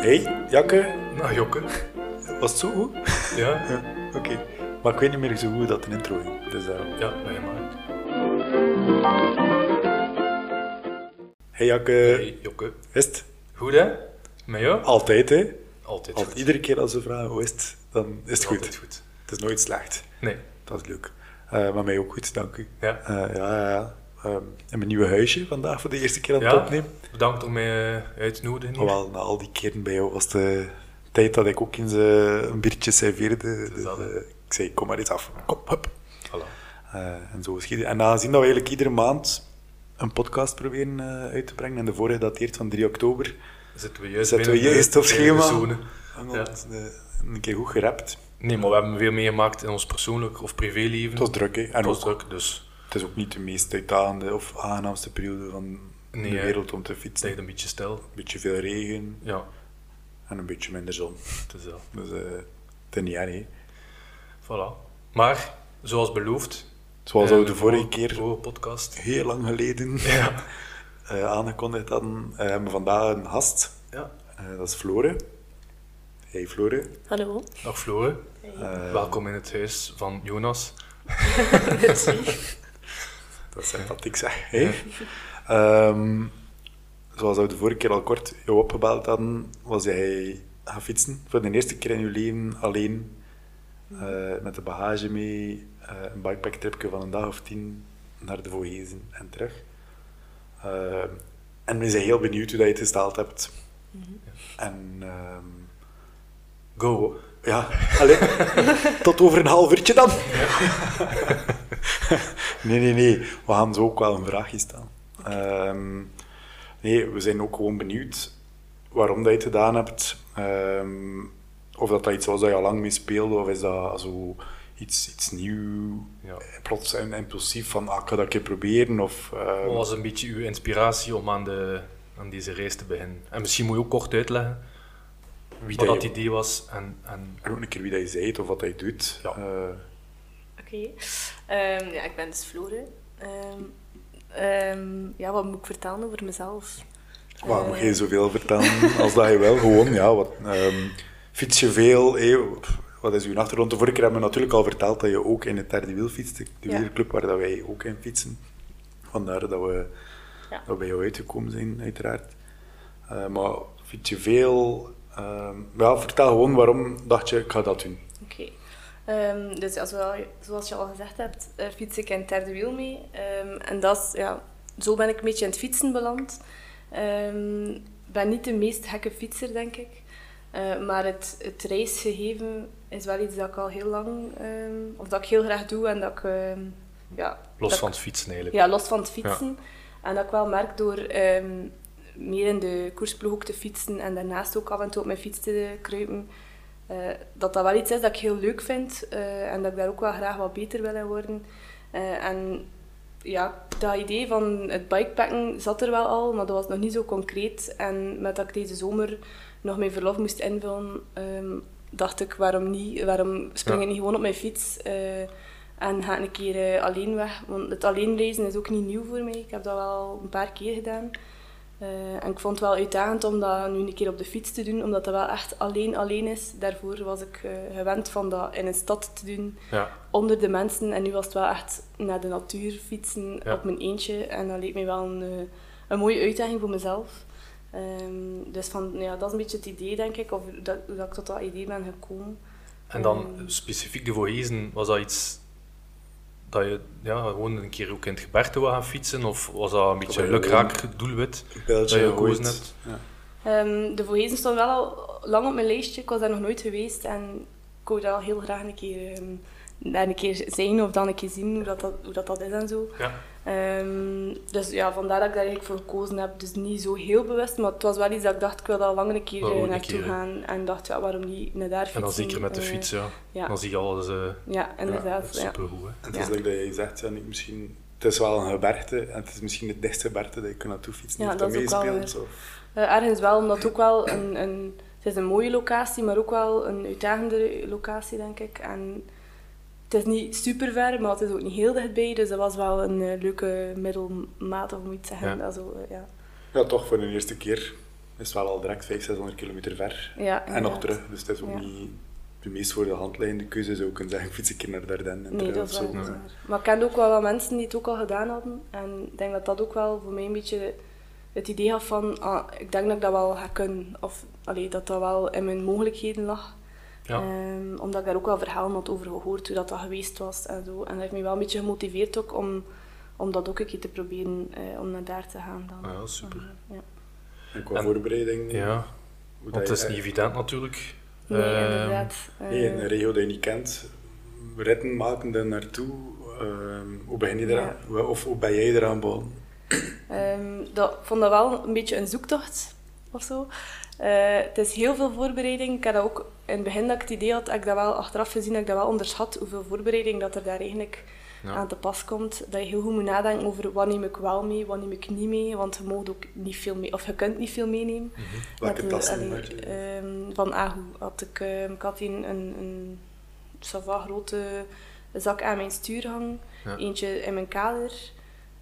Hey, Jakke, Nou, Jokke. was het zo goed? Ja, Ja, oké. Maar ik weet niet meer zo goed dat een intro ging. Dus daarom. ja, ben maar. Hey Jakke, Hey, Jokke. is het? Goed, hè? Met jou? Altijd, hè? Altijd Al, goed. iedere keer als ze vragen hoe is het, dan is het goed. Altijd goed. Het is nooit slecht. Nee. Dat is leuk. Eh, maar mij ook goed, dank u. Ja. Eh, ja, ja, ja. Ehm, in mijn nieuwe huisje vandaag voor de eerste keer aan het Ja. opnemen. Bedankt om mij eh, uit te nodigen. Hoewel, na al die keren bij jou was de tijd dat ik ook eens eh, een biertje serveerde. Dus, eh, ik zei, kom maar eens af. Kom, hup. Voilà. Eh, en zo geschieden. En aangezien dat we eigenlijk iedere maand een podcast proberen eh, uit te brengen, en de vorige dateert van 3 oktober, Zitten we juist zetten we juist op schema. Ja. eh, een keer goed gerapt. Nee, maar we hebben veel meegemaakt in ons persoonlijk of privéleven. Het was druk, hè. En Het was ook, druk, dus het is ook niet de meest uitdagende of aangenaamste periode van Nee, de wereld om te het fietsen. ligt een beetje stil. Een beetje veel regen Ja, en een beetje minder zon. het is dat. Dus eh het is niet erg, hè. Voilà. Maar, zoals beloofd... Zoals eh, we de vorige keer, vorige podcast... heel lang geleden, Ja. eh, aangekondigd hadden, eh, hebben we vandaag een gast. ja. Eh, dat is Flore. Hey Flore. Hallo. Dag Flore. Eh, Welkom in het huis van Jonas. Dat is sympathiek zeg. Hey. Ehm, zoals we de vorige keer al kort jou opgebeld hadden, was jij gaan fietsen. Voor de eerste keer in je leven alleen. eh, met de bagage mee. eh, een bikepacktripje van een dag of tien naar de Vogezen en terug. Ehm, en we zijn heel benieuwd hoe dat je het gesteld hebt. En ehm, Go. ja, allee, tot over een half uurtje dan. Nee, nee, nee. We gaan zo ook wel een vraagje stellen. Ehm, nee, we zijn ook gewoon benieuwd waarom dat je het gedaan hebt. Ehm, of dat, dat iets was dat je al lang mee speelde, of is dat zo iets, iets nieuw, Ja. plots en impulsief van, ah, ik ga dat een keer proberen, of... ehm, Wat was een beetje uw inspiratie om aan, de, aan deze reis te beginnen? En misschien moet je ook kort uitleggen wie wat dat dat je, idee was. En, en en ook een keer wie dat je zei, of wat dat je doet. Ja. Eh, Oké. Ehm, ja, ik ben dus Flore. Ehm, ehm, ja, wat moet ik vertellen over mezelf? Waar Eh, mag je zoveel vertellen als dat je wil? Gewoon, ja. Wat, fiets je veel? wat is uw achtergrond? De vorige keer hebben we natuurlijk al verteld dat je ook in het derde wiel fietst. De Ja. wielerclub waar dat wij ook in fietsen. Vandaar dat we, Ja. dat we bij jou uitgekomen zijn, uiteraard. Eh, maar fiets je veel? Ja, vertel gewoon waarom dacht je, ik ga dat doen. Oké. Ehm, dus ja, zoals, zoals je al gezegd hebt, eh, fiets ik in het derde wiel mee. Ehm, en dat is, ja, zo ben ik een beetje in het fietsen beland. Ehm, Ik ben niet de meest gekke fietser, denk ik. Eh, maar het, het reisgegeven is wel iets dat ik al heel lang, ehm, of dat ik heel graag doe en dat ik, ehm, ja, los dat van ik- het fietsen eigenlijk. Ja, los van het fietsen. En dat ik wel merk door ehm, meer in de koersploeg ook te fietsen en daarnaast ook af en toe op mijn fiets te kruipen, eh, dat dat wel iets is dat ik heel leuk vind eh, en dat ik daar ook wel graag wat beter wil in worden. Eh, en ja, dat idee van het bikepacken zat er wel al, maar dat was nog niet zo concreet. En met dat ik deze zomer nog mijn verlof moest invullen, ehm, dacht ik, waarom niet? Waarom spring Ja. ik niet gewoon op mijn fiets en ga ik een keer alleen weg? Want het alleen reizen is ook niet nieuw voor mij. Ik heb dat wel een paar keer gedaan. Eh, en ik vond het wel uitdagend om dat nu een keer op de fiets te doen, omdat dat wel echt alleen alleen is. Daarvoor was ik eh, gewend van dat in een stad te doen, Ja. onder de mensen. En nu was het wel echt naar de natuur fietsen Ja. op mijn eentje. En dat leek me wel een, eh, een mooie uitdaging voor mezelf. Ehm, dus van, ja, dat is een beetje het idee, denk ik, of dat, dat ik tot dat idee ben gekomen. En dan Ehm. specifiek de Vogezen, was dat iets dat je ja, gewoon een keer ook in het gebergte wil gaan fietsen? Of was dat een beetje een lukraak doelwit? Dat je gekozen hebt. Ja. Ehm, de Vogezen stond wel al lang op mijn lijstje. Ik was daar nog nooit geweest en ik wou daar al heel graag een keer, ehm, daar een keer zijn of dan een keer zien hoe dat, dat, hoe dat, dat is en zo. Ja. Ehm, dus ja, vandaar dat ik daar eigenlijk voor gekozen heb. Dus niet zo heel bewust, maar het was wel iets dat ik dacht, ik wil daar al lang een keer eh, naartoe keer, gaan. En dacht, ja, waarom niet naar daar fietsen? En dan zeker met de Eh, fiets, ja. ja. Dan zie je alles eh Ja, inderdaad. Ja, supergoed. hè. En het Ja. is like dat je zegt, ja, niet misschien, het is wel een gebergte en het is misschien het dichtste gebergte dat je kunt naartoe fietsen. Ja, dat is ook wel meespeeld, waar. of- Eh, ergens wel, omdat het ook wel een, een... Het is een mooie locatie, maar ook wel een uitdagende locatie, denk ik. En het is niet super ver, maar het is ook niet heel dichtbij. Dus dat was wel een eh, leuke middelmaat, of moet je het zeggen. Ja. Dat zo, eh, ja. Ja, toch voor de eerste keer. is het wel al direct 500, 600 kilometer ver. Ja, en nog terug. Dus het is ook Ja. niet de meest voor de hand liggende keuze. Zou ik kunnen zeggen, fiets een keer naar Dardenne. en Nee, terug dat is zo. waar. Maar ik kende ook wel wat mensen die het ook al gedaan hadden. En ik denk dat dat ook wel voor mij een beetje het idee had van, ah, ik denk dat ik dat wel ga kunnen. Of allee, dat dat wel in mijn mogelijkheden lag. Ja. Ehm, omdat ik daar ook wel verhalen had over gehoord, hoe dat, dat geweest was en zo. En dat heeft me wel een beetje gemotiveerd ook om, om dat ook een keer te proberen, eh, om naar daar te gaan dan. Ja, super. Eh, ja. En qua En- voorbereiding... Ja, hoe want dat het is je- niet evident natuurlijk. Nee, Ehm, inderdaad. Nee, in Eh, een regio die je niet kent, ritten maken daar naartoe. Ehm, hoe begin je eraan? Of hoe ben jij eraan begonnen? Ehm, dat, ik vond dat wel een beetje een zoektocht of zo. Eh, het is heel veel voorbereiding. Ik had dat ook in het begin dat ik het idee had, heb ik dat wel achteraf gezien, dat ik dat wel onderschat, hoeveel voorbereiding dat er daar eigenlijk Ja. aan te pas komt. Dat je heel goed moet nadenken over wat neem ik wel mee, wat neem ik niet mee. Want je mag ook niet veel mee, of je kunt niet veel meenemen. Welke tassen allee, had je? ehm, van Ahu had ik, ehm, ik had een, een va grote zak aan mijn stuur hangen. Ja. Eentje in mijn kader,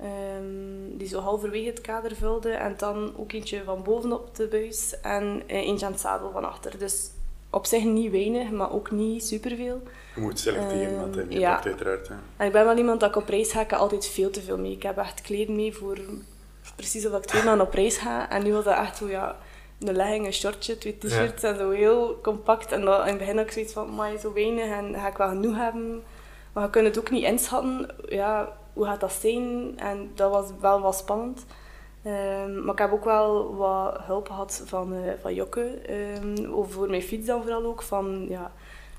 ehm, die zo halverwege het kader vulde. En dan ook eentje van bovenop de buis en eh, eentje aan het zadel van achter. Dus op zich niet weinig, maar ook niet superveel. Je moet selecteren Ehm, wat mee ja. uiteraard. hè. En ik ben wel iemand dat ik op reis ga, ik altijd veel te veel mee. Ik heb echt kleren mee voor precies of ik twee maanden op reis ga. En nu was dat echt zo, ja, een legging, een shortje, twee t-shirts en zo heel compact. En dat, in het begin had ik zoiets van, maar zo weinig en ga ik wel genoeg hebben. Maar je kunt het ook niet inschatten, ja, hoe gaat dat zijn? En dat was wel wat spannend. Ehm, maar ik heb ook wel wat hulp gehad van, eh, van Jokke, ehm, over voor mijn fiets dan vooral ook. Van, ja,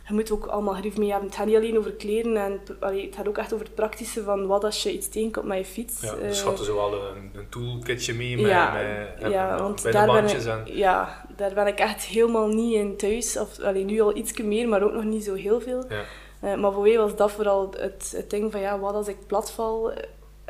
je moet ook allemaal grief mee hebben. Het gaat niet alleen over kleren, en, allee, het gaat ook echt over het praktische van wat als je iets tegenkomt met je fiets. Ja, dus hadden ze wel een, een toolkitje mee met, ja, met ja, want bij de daar ben, bandjes ik, en... ja, daar ben ik echt helemaal niet in thuis. Of, allee, nu al iets meer, maar ook nog niet zo heel veel. Ja. Eh, maar voor mij was dat vooral het, het ding van, ja, wat als ik platval? Eh,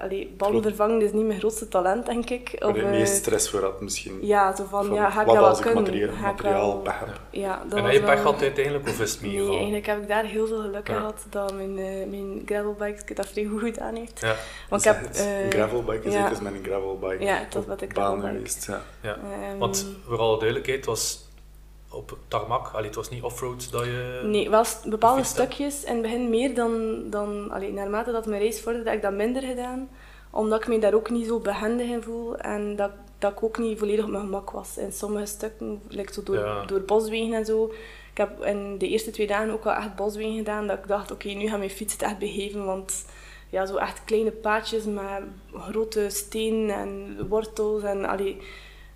Allee, ballen Klopt. vervangen is niet mijn grootste talent, denk ik. Waar Of, je het eh, meest stress voor had misschien. ja, zo van, Van, ja, ga ik wat dat wel als ik kunnen? materiaal, materiaal wel- pech heb? Ja, dat En was heb je pech gehad uiteindelijk of is het Nee, meegevallen? eigenlijk heb ik daar heel veel geluk Ja. gehad dat mijn, mijn gravelbike dat vrij goed aan heeft. Ja, Want Dus ik heb... het- een eh, gravelbike is ja. met een gravelbike Ja, dat wat ik baan gravelbike. geweest. Ja. ja. ehm, Want voor alle duidelijkheid, was op tarmac, allee, het was niet offroad dat je... Nee, wel bepaalde stukjes. In het begin meer dan... dan allee, naarmate dat mijn reis vorderde, heb ik dat minder gedaan. Omdat ik me daar ook niet zo behendig in voel. En dat, dat ik ook niet volledig op mijn gemak was. In sommige stukken, like zo door, Ja. door boswegen en zo. Ik heb in de eerste twee dagen ook wel echt boswegen gedaan. Dat ik dacht, oké, nu gaat mijn fiets het echt begeven. Want ja, zo echt kleine paadjes met grote stenen en wortels. En allee,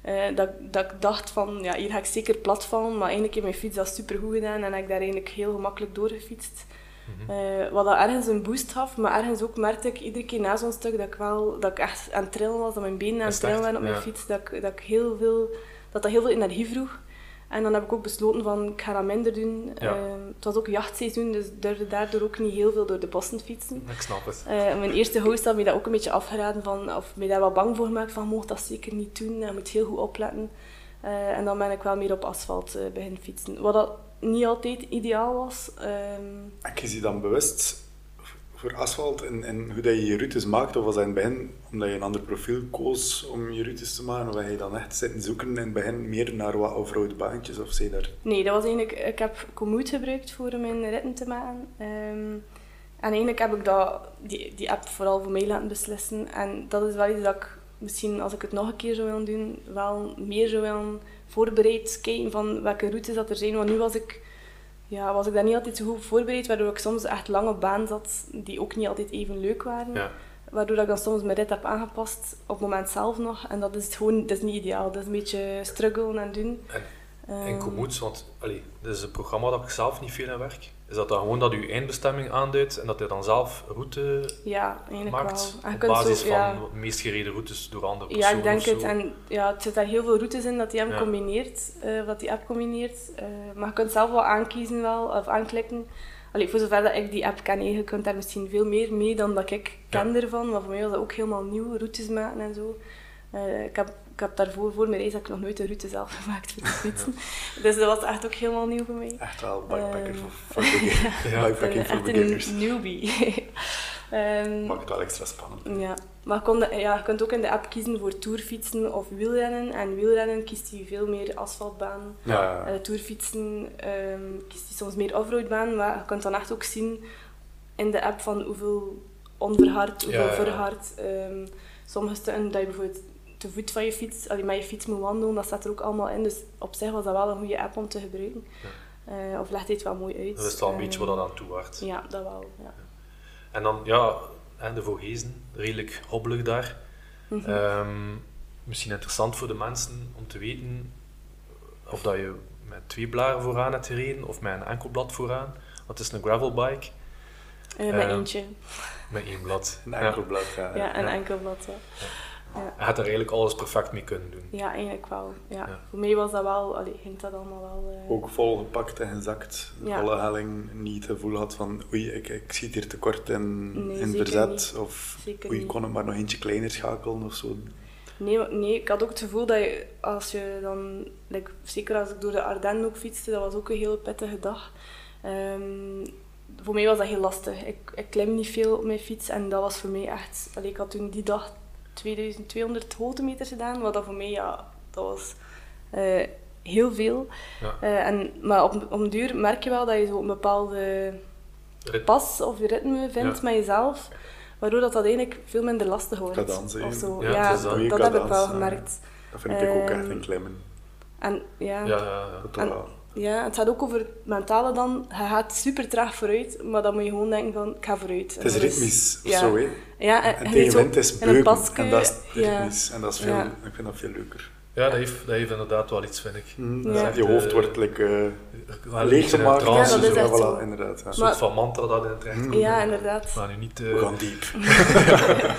eh, dat, dat ik dacht van, ja, hier ga ik zeker plat vallen. Maar eigenlijk heeft mijn fiets dat supergoed gedaan. En heb ik daar eigenlijk heel gemakkelijk doorgefietst. Eh, wat dat ergens een boost gaf, maar ergens ook merkte ik iedere keer na zo'n stuk dat ik wel dat ik echt aan het trillen was, dat mijn benen aan het trillen waren op mijn Ja. fiets, dat ik, dat ik heel veel, dat dat heel veel energie vroeg. En dan heb ik ook besloten van, ik ga dat minder doen. Ja. Eh, het was ook jachtseizoen, dus ik durfde daardoor ook niet heel veel door de bossen fietsen. Ik snap het. Eh, mijn eerste host had me dat ook een beetje afgeraden van, of me daar wel bang voor gemaakt van, mocht dat zeker niet doen, je moet heel goed opletten. Eh, en dan ben ik wel meer op asfalt eh beginnen fietsen. Wat dat niet altijd ideaal was. ehm, En kies je dan bewust voor asfalt en, en hoe dat je je routes maakt? Of was dat in het begin omdat je een ander profiel koos om je routes te maken? Of heb je dan echt zitten zoeken in het begin meer naar wat off-road baantjes? Of zei daar... Nee, dat was eigenlijk... Ik heb Komoot gebruikt voor mijn ritten te maken. Ehm, en eigenlijk heb ik dat, die, die app vooral voor mij laten beslissen. En dat is wel iets dat ik misschien, als ik het nog een keer zou willen doen, wel meer zou willen voorbereid kijken van welke routes dat er zijn. Want nu was ik, ja, was ik daar niet altijd zo goed voorbereid, waardoor ik soms echt lang op baan zat, die ook niet altijd even leuk waren. Ja. Waardoor ik dan soms mijn rit heb aangepast op het moment zelf nog. En dat is gewoon, dat is niet ideaal. Dat is een beetje struggelen en doen. En En Komoot, want allee, dit is een programma dat ik zelf niet veel in werk. Is dat dan gewoon dat je eindbestemming aanduidt en dat je dan zelf route Ja, maakt wel. Op basis zo- van ja. de meest gereden routes door andere Ja, personen ik denk het. En ja, het zit daar heel veel routes in dat die hem Ja. combineert, eh, wat die app combineert. Eh, maar je kunt zelf wel aankiezen wel, of aanklikken. Allee, voor zover dat ik die app ken, je kunt daar misschien veel meer mee dan dat ik ken ervan. Maar voor mij was dat ook helemaal nieuw, routes maken en zo. Eh, ik, heb, ik heb daarvoor, voor mijn reis, heb ik nog nooit een route zelf gemaakt voor fietsen. Dus dat was echt ook helemaal nieuw voor mij. Echt wel bikepacker Ehm, voor, voor, begin- Ja. Eh, voor echt beginners. een newbie. Ehm, Maakt het wel extra spannend. ja. Maar kon, ja, je kunt ook in de app kiezen voor tourfietsen of wielrennen. En wielrennen kiest hij veel meer asfaltbaan. Ja, Uh, tourfietsen ehm, kiest hij soms meer offroadbaan. Maar je kunt dan echt ook zien in de app van hoeveel onverhard, hoeveel verhard. Ehm, sommige stukken dat je bijvoorbeeld te voet van je fiets, allee, met je fiets moet wandelen, dat staat er ook allemaal in. Dus op zich was dat wel een goede app om te gebruiken. Eh, of legt het wel mooi uit. Dat is wel een beetje Ehm, wat dat aan toe waard. Ja, dat wel. Ja. En dan, ja, de Vogezen, redelijk hobbelig daar. Mhm. Ehm, misschien interessant voor de mensen om te weten of dat je met twee blaren vooraan hebt gereden of met een enkel blad vooraan. Want het is een gravelbike Eh, met Ehm, eentje. met één blad. Een Ja. enkel blad. Ja, Ja, een ja. enkel blad. Ja. Ja. Je had er eigenlijk alles perfect mee kunnen doen. ja, eigenlijk wel. Ja. Ja. Voor mij was dat wel, allee, ging dat allemaal wel. eh, Ook volgepakt en gezakt. Ja. Volle helling. Niet het gevoel had van oei, ik, ik schiet hier tekort in, Nee, in zeker verzet. niet. Of Zeker oei, ik kon het maar nog eentje kleiner schakelen of zo. Nee, nee, ik had ook het gevoel dat je, als je dan, like, zeker als ik door de Ardennen ook fietste, dat was ook een heel pittige dag. Ehm, voor mij was dat heel lastig. Ik, ik klim niet veel op mijn fiets en dat was voor mij echt... Allee, ik had toen die dag 2200 hoogtemeters gedaan, wat dat voor mij, ja, dat was eh, heel veel. Ja. Eh, en, maar op, op een duur merk je wel dat je zo een bepaalde Rit- pas of ritme vindt Ja. met jezelf, waardoor dat, dat eigenlijk veel minder lastig wordt. Hè. of zo. Ja, dat. dat, heb ik wel ja. gemerkt. Dat vind ik ook echt Ehm, een klimmen. En ja, Ja, ja, ja. Dat en- ja, het gaat ook over het mentale dan. Je gaat super traag vooruit, maar dan moet je gewoon denken van, ik ga vooruit. Het is dat ritmisch of ja. zo, hè. Ja, en, En je tegen weet zo wind is beuken. En dat is ja. ritmisch. En dat is veel, Ja. ik vind dat veel leuker. Ja, dat heeft, dat heeft inderdaad wel iets, vind ik. Mm, Ja. Je hoofd wordt like, eh, leeg gemaakt. Ja, dat is zo. voilà, inderdaad. Ja. Een soort van mantra dat in het recht komt. Ja, inderdaad. Maar nu niet... eh, We gaan diep.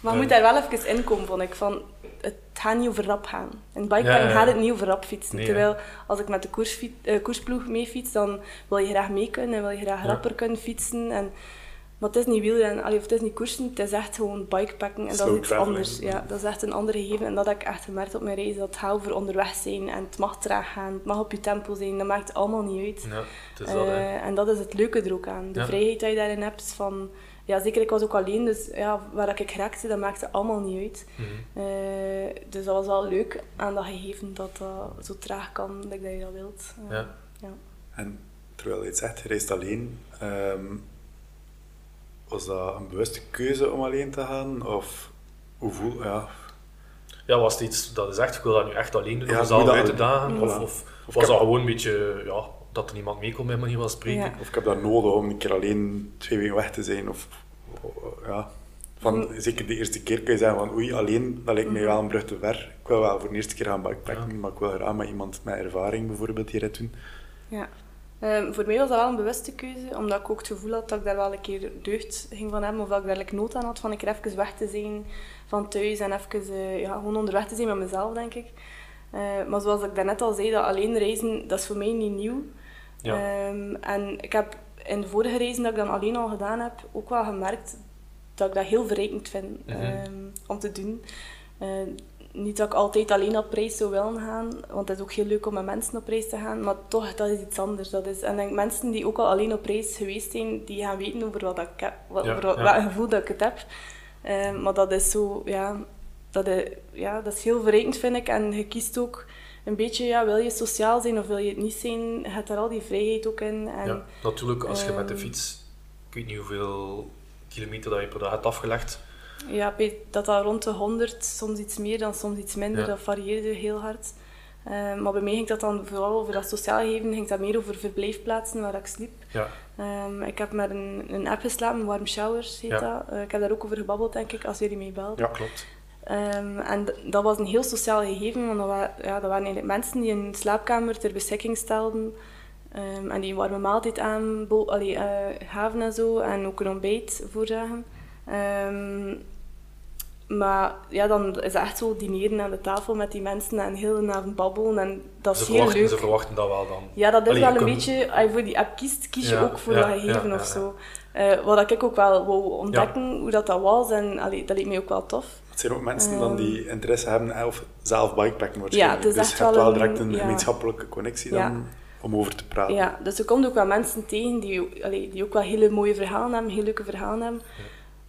Maar je moet daar wel even in komen, vond ik. Van, het gaat niet over rap gaan. In bikeparken Ja, ja, ja. gaat het niet over rap fietsen. Nee, Terwijl als ik met de koersfiet, eh, koersploeg mee fiets, dan wil je graag mee kunnen en wil je graag Ja. rapper kunnen fietsen. En, maar het is niet wielrennen, allee, of het is niet koersen, het is echt gewoon bikepacken. En dat is iets traveling. anders. Ja, dat is echt een ander gegeven. En dat heb ik echt gemerkt op mijn reis. Dat het gaat over onderweg zijn en het mag traag gaan, het mag op je tempo zijn. Dat maakt allemaal niet uit. Ja, het is dat, hè. Eh, en dat is het leuke er ook aan. De Ja. vrijheid die je daarin hebt. Van, ja, zeker, ik was ook alleen, dus ja, waar ik raakte, dat maakte allemaal niet uit. Mhm. Eh, dus dat was wel leuk aan dat gegeven dat dat zo traag kan, dat je dat wilt. Eh, Ja. ja. En terwijl je het zegt, je reist alleen. ehm, was dat een bewuste keuze om alleen te gaan? Of hoe voel ja, Ja, was het iets dat is echt, ik wil dat nu echt alleen doen, Ja, uit dagen? Voilà. Of, of Of was heb- dat gewoon een beetje, ja, dat er niemand mee kon bij manier van spreken? Ja. Of ik heb dat nodig om een keer alleen twee weken weg te zijn. Of, ja. van, Mm. zeker de eerste keer kun je zeggen van oei, alleen, dat lijkt mij wel een brug te ver. Ik wil wel voor de eerste keer gaan backpacken, maar ik wil graag met iemand met ervaring bijvoorbeeld die rit doen. Ja. Ehm, voor mij was dat wel een bewuste keuze, omdat ik ook het gevoel had dat ik daar wel een keer deugd ging van hebben, of dat ik daar like, nood aan had van een keer even weg te zijn van thuis en even eh, ja, gewoon onderweg te zijn met mezelf, denk ik. Eh, maar zoals ik daarnet al zei, dat alleen reizen, dat is voor mij niet nieuw. Ja. Ehm, en ik heb in de vorige reizen dat ik dan alleen al gedaan heb, ook wel gemerkt dat ik dat heel verrijkend vind Mhm. ehm, om te doen. Niet dat ik altijd alleen op reis zou willen gaan, want het is ook heel leuk om met mensen op reis te gaan, maar toch, dat is iets anders. Dat is, en denk, mensen die ook al alleen op reis geweest zijn, die gaan weten over wat ik heb, wat, Ja, over wat, ja. gevoel dat ik het heb. Ehm, maar dat is zo, ja dat, is, ja, dat is heel verrijkend, vind ik. En je kiest ook een beetje, ja, wil je sociaal zijn of wil je het niet zijn? Je hebt daar al die vrijheid ook in. En, Ja, natuurlijk, als je met de ehm, fiets, ik weet niet hoeveel kilometer dat je per dag hebt afgelegd, Ja, dat dat rond de 100, soms iets meer dan soms iets minder, Ja. dat varieerde heel hard. Eh, maar bij mij ging dat dan vooral over dat sociaal geven, ging dat meer over verblijfplaatsen waar ik sliep. ja, Ehm, ik heb met een, een app geslapen, Warm Showers heet Ja. dat. Eh, ik heb daar ook over gebabbeld, denk ik, als jullie mee belt. Ja. klopt. Ehm, en dat was een heel sociaal gegeven, want dat, wa- ja, dat waren eigenlijk mensen die een slaapkamer ter beschikking stelden. ehm, en die een warme maaltijd aangaven en zo, en ook een ontbijt voorzagen. Ehm, maar ja, dan is het echt zo dineren aan de tafel met die mensen en heel de avond babbelen. En dat Ze is heel verwachten, leuk. ze verwachten dat wel dan. Ja, dat is Allee, wel een kunt- beetje, als je voor die app kiest, kies je Ja, ook voor ja, dat gegeven ja, of ja, zo. Eh, wat ik ook wel wou ontdekken, hoe dat, dat was, en allee, dat leek mij ook wel tof. Het zijn ook mensen dan die interesse hebben of zelf bikepacken Ja, waarschijnlijk. het is dus echt je hebt wel een- direct een ja. gemeenschappelijke connectie Ja. dan. om over te praten. Ja, dus er komt ook wel mensen tegen die, allee, die ook wel hele mooie verhalen hebben, heel leuke verhalen hebben.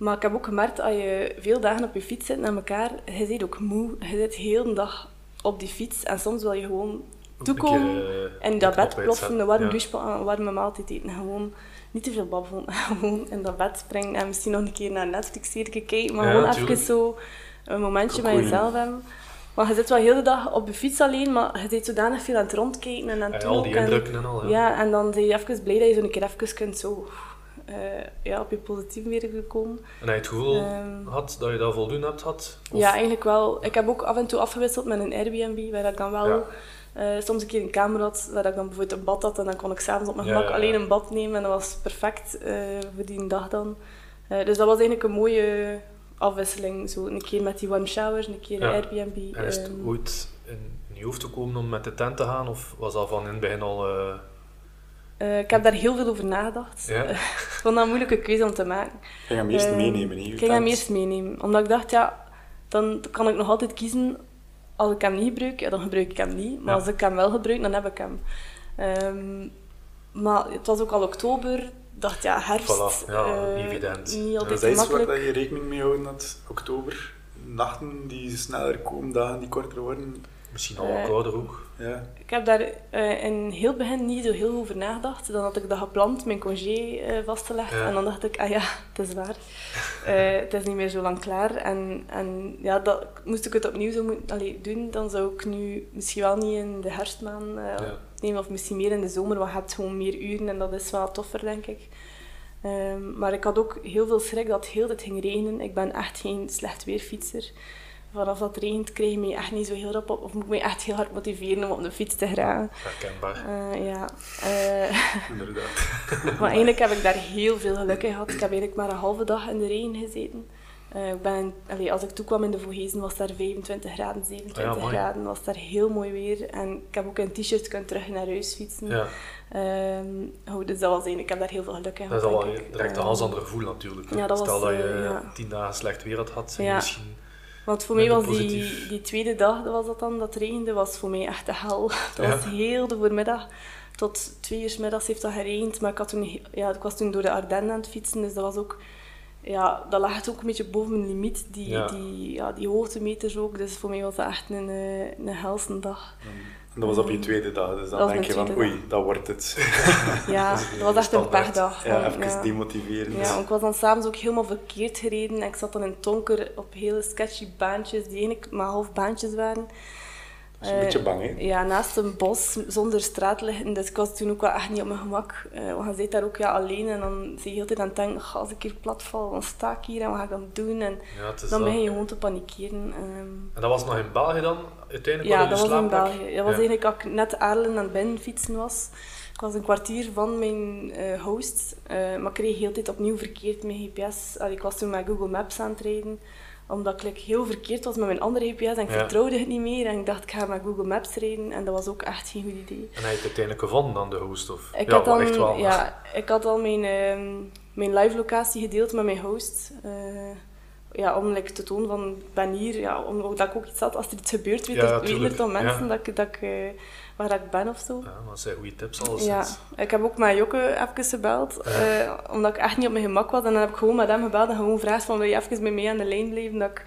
Maar ik heb ook gemerkt, als je veel dagen op je fiets zit naar elkaar, je zit ook moe. Je zit heel de dag op die fiets en soms wil je gewoon toekomen eh, en in dat de bed ploffen, een warme Ja. douche, een warme maaltijd eten. Gewoon niet te veel babbelen, gewoon in dat bed springen en misschien nog een keer naar Netflix-serie kijken, maar Ja, gewoon natuurlijk. even zo een momentje met jezelf hebben. Maar je zit wel heel de dag op je fiets alleen, maar je zit zodanig veel aan het rondkijken en aan het Ja, doen al die. En- en al. Ja. ja, en dan ben je even blij dat je zo een keer even kunt zo, eh, ja, op je positief weer gekomen. En hij het gevoel Ehm. had dat je dat voldoende hebt had? Of- Ja, eigenlijk wel. Ik heb ook af en toe afgewisseld met een Airbnb, waar ik dan wel Ja. eh, soms een keer een kamer had, waar ik dan bijvoorbeeld een bad had en dan kon ik s'avonds op mijn gemak ja, ja. alleen een bad nemen en dat was perfect eh, voor die dag dan. Eh, dus dat was eigenlijk een mooie afwisseling. Zo een keer met die warm shower, een keer een Airbnb. En is het ehm. ooit in, in je hoofd gekomen om met de tent te gaan? Of was dat van in het begin al... eh, Eh, ik heb daar heel veel over nagedacht. Ja. ik vond dat een moeilijke keuze om te maken. Ik ging hem eerst meenemen. je Ik ging hem eerst meenemen. Omdat ik dacht, ja, dan kan ik nog altijd kiezen. Als ik hem niet gebruik, ja, dan gebruik ik hem niet. Maar Ja. als ik hem wel gebruik, dan heb ik hem. Ehm, maar het was ook al oktober. Ik dacht, ja, herfst. Voilà, ja, eh, evident. Niet altijd dat is waar dat je rekening mee houden had, oktober. Nachten die sneller komen, dagen die korter worden. Misschien al wat Eh, kouder ook? Ja. Ik heb daar eh, in heel het begin niet zo heel over nagedacht. Dan had ik dat gepland, mijn congé eh vast te leggen. Ja. En dan dacht ik, ah ja, het is waar. Eh, het is niet meer zo lang klaar. En, en ja, dat, moest ik het opnieuw zo moeten allee, doen, dan zou ik nu misschien wel niet in de herfstmaan eh, Ja. nemen. Of misschien meer in de zomer, want je hebt gewoon meer uren. En dat is wel toffer, denk ik. Ehm, maar ik had ook heel veel schrik dat het heel het ging regenen. Ik ben echt geen slecht weerfietser. Vanaf dat het regent, krijg je mij echt niet zo heel rap op. Of moet ik mij echt heel hard motiveren om op de fiets te geraken. Herkenbaar. Eh, ja. Eh, Inderdaad. maar eigenlijk heb ik daar heel veel geluk in gehad. Ik heb eigenlijk maar een halve dag in de regen gezeten. Eh, ik ben, allee, als ik toekwam in de Vogezen was daar 25 graden, 27 Ah ja, graden. was daar heel mooi weer. En ik heb ook in t-shirt kunnen terug naar huis fietsen. Ja, Ehm, oh, dus dat was eigenlijk, ik heb daar heel veel geluk in dat is gehad. al direct een Eh, ganz ander gevoel natuurlijk. ja, dat Stel was, dat je ja. tien dagen slecht weer had gehad, misschien... Want voor mij was die, die tweede dag, dat was dat dan, dat regende, was voor mij echt de hel. Dat Ja. was heel de voormiddag. Tot twee uur 's middags heeft dat geregend. Maar ik, had toen, ja, ik was toen door de Ardennen aan het fietsen, dus dat was ook... Ja, dat lag ook een beetje boven mijn limiet, die, Ja. die, ja, die hoogtemeters ook. Dus voor mij was dat echt een, eh, een helse dag. En dat was op je tweede dag, dus dan Dat denk je van oei, dat wordt het. Ja, dat was echt een pechdag. Ja, even ja. demotiverend. Ja, ik was dan s'avonds ook helemaal verkeerd gereden. En ik zat dan in Tonker op hele sketchy baantjes, die eigenlijk maar half baantjes waren. Dat is een beetje bang, hè? Ja, naast een bos, zonder straat liggen. Dus ik was toen ook wel echt niet op mijn gemak. Eh, want je zit daar ook ja, alleen en dan zie je heel de tijd aan het denken, "Ga, als ik hier plat val, dan sta ik hier en wat ga ik dan doen? En Ja, dan begin je gewoon te panikeren. ehm. En dat was nog in België dan, uiteindelijk? Ja, dat was in? België. Dat was Ja. eigenlijk als ik net Aarlen aan het binnen fietsen was. Ik was een kwartier van mijn eh, host, eh, maar ik kreeg heel de tijd opnieuw verkeerd met GPS. Allee, ik was toen met Google Maps aan het rijden, omdat ik heel verkeerd was met mijn andere GPS en ik Ja. vertrouwde het niet meer. En ik dacht, ik ga met Google Maps rijden en dat was ook echt geen goed idee. En hij heeft uiteindelijk gevonden dan de host? Of? Ik ja, had wel dan, echt wel. ja, ik had al mijn, ehm, mijn live locatie gedeeld met mijn host. eh, ja, om like, te tonen van, ik ben hier, ja, omdat ik ook iets had, als er iets gebeurt, weet Ja, er- er dan mensen dat ik, dat ik, waar ik ben of zo. Ja, dat zijn goede tips alles. Ja, ik heb ook met Jokke even gebeld, eh, omdat ik echt niet op mijn gemak was. En dan heb ik gewoon met hem gebeld en gewoon gevraagd van, wil je even met mij aan de lijn blijven, dat ik,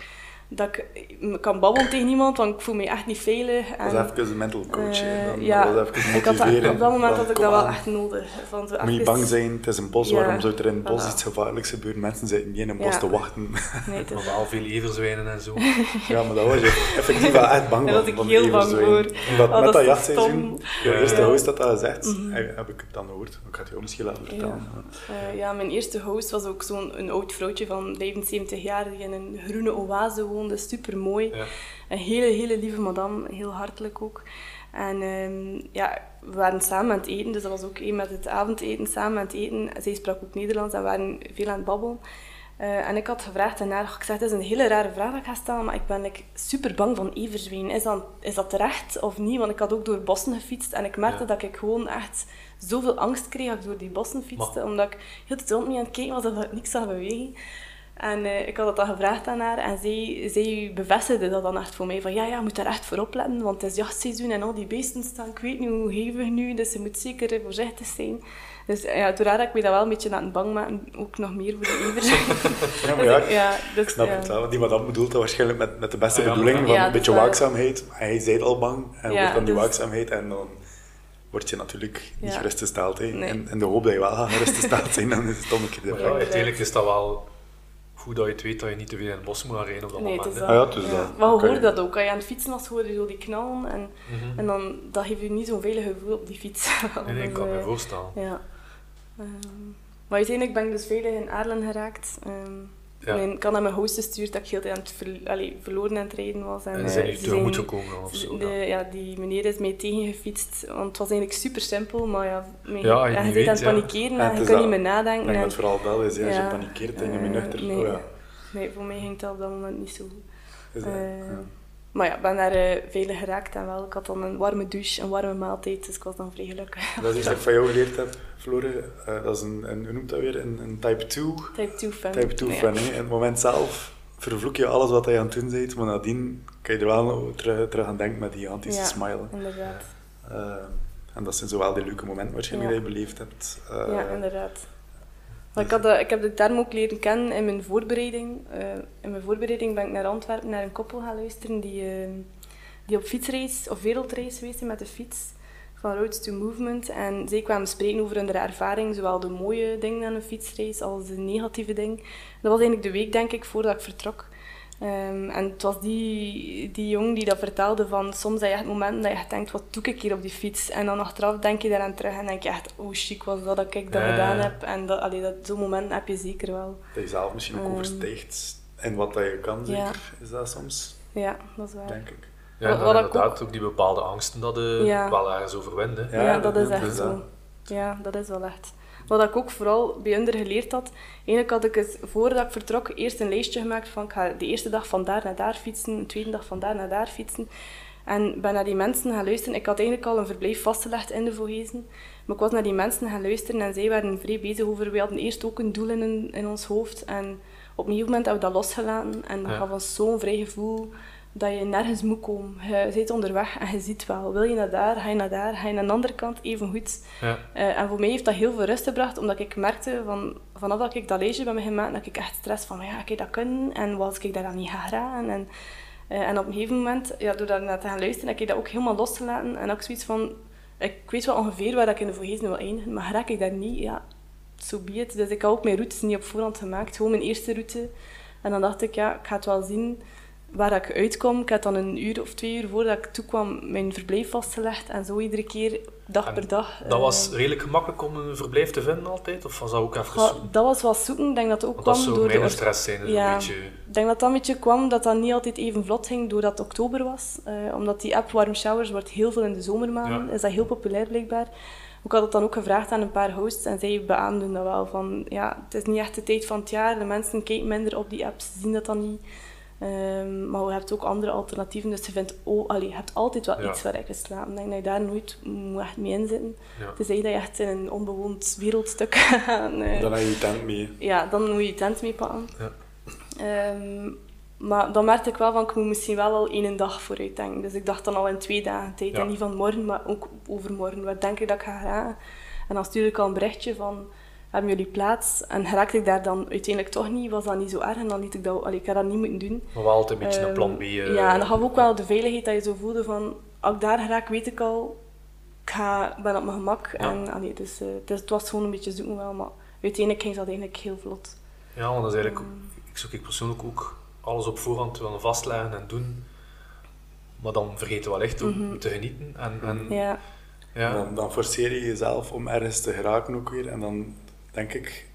dat ik eh, kan babbelen tegen iemand, want ik voel me echt niet veilig. Dat En, was even een mental coach. eh, Dan ja, was even ik had dat, motiveren. op dat moment van, had ik dat wel aan. echt nodig. Van zo Moet je bang zijn, het is een bos, Ja, waarom zou er in het bos voilà. iets gevaarlijks gebeuren? Mensen zitten niet in een bos Ja. te wachten. Nee, is- Maar wel veel everzwijnen en zo. ja, maar dat was je effectief wel echt bang Daar was ik van heel bang voor. Omdat Oh, met dat dat is zo jachtseizoen, stom. je eerste Ja. host had dat gezegd, Mhm. heb heb ik het dan gehoord. Ik ga het jou misschien laten vertellen. Eh, ja, mijn eerste host was ook zo'n een oud vrouwtje van 75 jaar die in een groene oase woonde. Super mooi. Ja. Een hele, hele lieve madame, heel hartelijk ook. En ehm, ja, we waren samen aan het eten, dus dat was ook één met het avondeten, samen aan het eten. Zij sprak ook Nederlands en we waren veel aan het babbelen. Eh, en ik had gevraagd aan haar, ik zei, het is een hele rare vraag dat ik ga stellen, maar ik ben like, super bang van everzwijn. Is dat, is dat terecht of niet? Want ik had ook door bossen gefietst en ik merkte Ja. dat ik gewoon echt zoveel angst kreeg als ik door die bossen fietste, omdat ik heel de tijd rond me aan het kijken was of ik niks zag bewegen. En eh, ik had dat dan gevraagd aan haar en zij, zij bevestigde dat dan echt voor mij. Van ja, ja, je moet daar echt voor opletten, want het is jachtseizoen en al die beesten staan, ik weet niet hoe hevig nu, dus je moet zeker voorzichtig zijn. Dus ja, toen had ik me dat wel een beetje aan het bang maken, ook nog meer voor de evers. Ja, maar ja, ik ja, dus, snap ja. het wel. Want Die madame bedoelt dat waarschijnlijk met, met de beste Ah, ja, bedoeling van Ja, een beetje dat waar. waakzaamheid. Maar hij zei al bang en Ja, wordt dan die dus- waakzaamheid en dan word je natuurlijk niet Ja. gerustgesteld. Nee. En in de hoop dat je wel gaat gerustgesteld zijn, dan is het omgekeerde Maar ja, uiteindelijk is dat wel goed dat je het weet dat je niet te veel in het bos moet gaan rijden op dat Nee, het is dat. Ah ja, het is dat. Maar je Oké. hoort dat ook. Als je aan het fietsen was, hoor je zo die knallen. En, Mhm. en dan, dat geeft je niet zo'n veilig gevoel op die fiets. Nee, nee, ik kan me eh, voorstellen. Ja. Ehm, maar uiteindelijk ben ik dus veilig in Aarlen geraakt. Ehm, Ja. mijn, ik had naar mijn host gestuurd dat ik heel de tijd aan het ver- allee, verloren aan het rijden was. En, En eh, zijn tegemoet gekomen of zo. de, ja. ja, die meneer is mij tegengefietst, want het was eigenlijk super simpel, maar ja, mijn, Ja, je en niet je bent aan het panikeren Ja, en je dat. niet meer Ik nadenken. denk en- dat het vooral dat is, ja, als je panikeert en je bent Eh, nuchter. nee. Oh, ja. Nee, voor mij ging het op dat moment niet zo goed. Is dat, Eh, ja. Maar ja, ik ben daar veilig geraakt en wel. Ik had dan een warme douche, een warme maaltijd, dus ik was dan vrij gelukkig. Dat is iets dat ik van jou geleerd heb, Floren. Eh, dat is een, een, hoe noemt dat weer? Een, een type 2 Type 2 fan. Type 2 Ja. fan. In het moment zelf vervloek je alles wat je aan het doen bent, maar nadien kan je er wel terug, terug aan denken met die gigantische Ja. smile. Inderdaad. Eh, en dat zijn zowel die leuke momenten waarschijnlijk Ja. die je beleefd hebt. Ja, inderdaad. Ik, had ik heb de term ook leren kennen in mijn voorbereiding. Eh, in mijn voorbereiding ben ik naar Antwerpen naar een koppel gaan luisteren die, eh, die op fietsreis of wereldreis geweest met de fiets. Van Roads to Movement. En zij kwamen spreken over hun ervaring, zowel de mooie dingen aan een fietsreis als de negatieve dingen. Dat was eigenlijk de week, denk ik, voordat ik vertrok. Ehm, en het was die, die jong die dat vertelde van soms heb je echt momenten dat je echt denkt, wat doe ik hier op die fiets? En dan achteraf denk je daaraan terug en denk je echt, oh chic was dat dat ik dat Ja, gedaan heb. En dat, allee, dat, zo'n moment heb je zeker wel. Dat je zelf misschien ook Ehm, overstijgt in wat dat je kan, zeker. ja. Is dat soms, Ja, dat is waar. denk ik. Ja, en Wat- dan wat ik inderdaad ook die bepaalde angsten dat je Ja. wel ergens overwint. hè. Ja, Ja, dat dat- is echt zo. dat. Ja, dat is wel echt. Wat ik ook vooral bij hun geleerd had, eigenlijk had ik het voordat ik vertrok eerst een lijstje gemaakt van ik ga de eerste dag van daar naar daar fietsen, de tweede dag van daar naar daar fietsen. En ben naar die mensen gaan luisteren. Ik had eigenlijk al een verblijf vastgelegd in de Vogezen. Maar ik was naar die mensen gaan luisteren en zij waren vrij bezig over... We hadden eerst ook een doel in, in ons hoofd. En op een gegeven moment hebben we dat losgelaten. En dat Ja. gaf ons zo'n vrij gevoel dat je nergens moet komen. Je zit onderweg en je ziet wel. Wil je naar daar, ga je naar daar, ga je naar de andere kant, even goed. Ja. Eh, en voor mij heeft dat heel veel rust gebracht, omdat ik merkte van, vanaf dat ik dat lijstje bij me gemaakt, dat ik echt stress van, ja, ga ik dat kunnen? En was ik daar dan niet gaan geraken? En, eh, en op een gegeven moment, ja, door daar naar te gaan luisteren, heb ik dat ook helemaal losgelaten. En ook zoiets van, ik weet wel ongeveer waar ik in de Vogezen wil eindigen, maar raak ik daar niet, ja, so be it. Dus ik had ook mijn routes niet op voorhand gemaakt, gewoon mijn eerste route. En dan dacht ik, ja, ik ga het wel zien waar ik uitkom. Ik had dan een uur of twee uur voordat ik toekwam mijn verblijf vastgelegd. En zo iedere keer, dag En per dag. Dat eh, was redelijk gemakkelijk om een verblijf te vinden altijd? Of was dat ook even zoeken? dat was wel zoeken. Ik denk dat het ook Want kwam door de... stress zijn, dus Ja. een beetje... Ik denk dat dat een beetje kwam dat dat niet altijd even vlot ging doordat het oktober was. Eh, omdat die app Warm Showers wordt heel veel in de zomermaanden. Ja. Is dat heel populair blijkbaar. Ik had het dan ook gevraagd aan een paar hosts en zij beaamden dat wel. Van, ja, het is niet echt de tijd van het jaar. De mensen kijken minder op die apps, zien dat dan niet. Ehm, maar je hebt ook andere alternatieven. Dus je, vindt, oh, allee, je hebt altijd wel Ja. iets waar je kan slapen. Ik denk dat je daar nooit moet echt mee inzitten. Ja. Tenzij dat je echt in een onbewoond wereldstuk gaat. eh, Dan heb je je tent mee. ja, dan moet je je tent meepakken. Ja. Ehm, maar dan merkte ik wel van, ik moet misschien wel al één dag vooruit denken. Dus ik dacht dan al in twee dagen tijd. Ja. En niet van morgen, maar ook overmorgen. Wat denk ik dat ik ga geraken? En dan stuurde ik al een berichtje van, hebben jullie plaats? En raakte ik daar dan uiteindelijk toch niet, was dat niet zo erg. En dan liet ik dat, allee, ik had dat niet moeten doen. Maar wel altijd een beetje een Ehm, plan B. eh, Ja, en dat gaf ook wel de veiligheid dat je zo voelde van, als ik daar raak, weet ik al, ik ga, ben op mijn gemak. Ja. En, allee, dus, het was gewoon een beetje zoeken wel, maar uiteindelijk ging dat eigenlijk heel vlot. Ja, want dat is eigenlijk... Mm. Ik zoek ik persoonlijk ook alles op voorhand willen vastleggen en doen. Maar dan vergeten we wel echt ook Mhm. te genieten. En, en, Ja, ja. Dan, dan forceer je jezelf om ergens te geraken ook weer. En dan denk ik,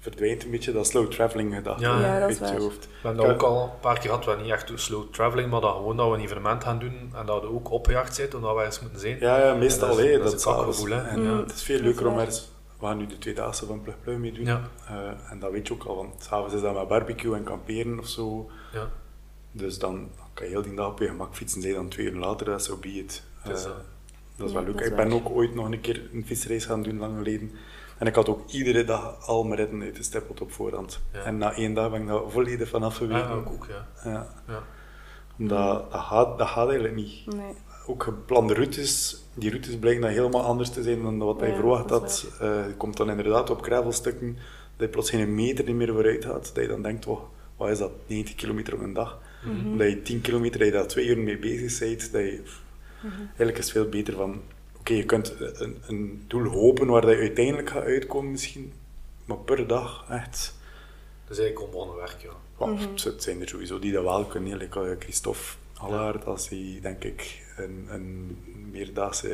verdwijnt een beetje dat slow traveling gedachte Ja, Ja, dat is waar. hoofd. We hebben dat ook al een paar keer gehad, we niet echt slow traveling, maar dat gewoon dat we een evenement gaan doen en dat we ook opgejaagd zijn omdat we ergens moeten zijn. Ja, ja meestal. En dat is- dat is kakgevoel, hè. En Mm. Het is veel leuker om waar. ergens... We gaan nu de tweedaagse van Plug Plug mee doen. Ja. Eh, en dat weet je ook al, want s'avonds is dat met barbecue en kamperen of zo. Ja. Dus dan kan je heel die dag op je gemak fietsen. Zij dan twee uur later, dat zo be it. Eh, eh, dat is Ja, wel leuk. ik ben ook ooit nog een keer een fietsreis gaan doen, lang geleden. En ik had ook iedere dag al mijn ritten uitgestippeld op voorhand. Ja. En na één dag ben ik daar volledig van afgeweken. Ja, ook, ook, ja. Ja. ja. Omdat dat gaat, dat gaat eigenlijk niet. Nee. Ook geplande routes, die routes blijken dan helemaal anders te zijn dan wat hij Ja, verwacht had. Eh, je komt dan inderdaad op gravelstukken dat je plots geen meter niet meer vooruit gaat. Dat je dan denkt, wat is dat, 90 kilometer op een dag? Mhm. Dat je 10 kilometer, dat je daar twee uur mee bezig bent. Dat je, Mhm. Eigenlijk is het veel beter van, oké, je kunt een, een doel hopen waar dat je uiteindelijk gaat uitkomen misschien, maar per dag echt... Dat is eigenlijk onbegonnen werk, ja. Mhm. Het zijn er sowieso die dat wel kunnen. Like eh, Christophe Allaert, als hij denk ik een, een meerdaagse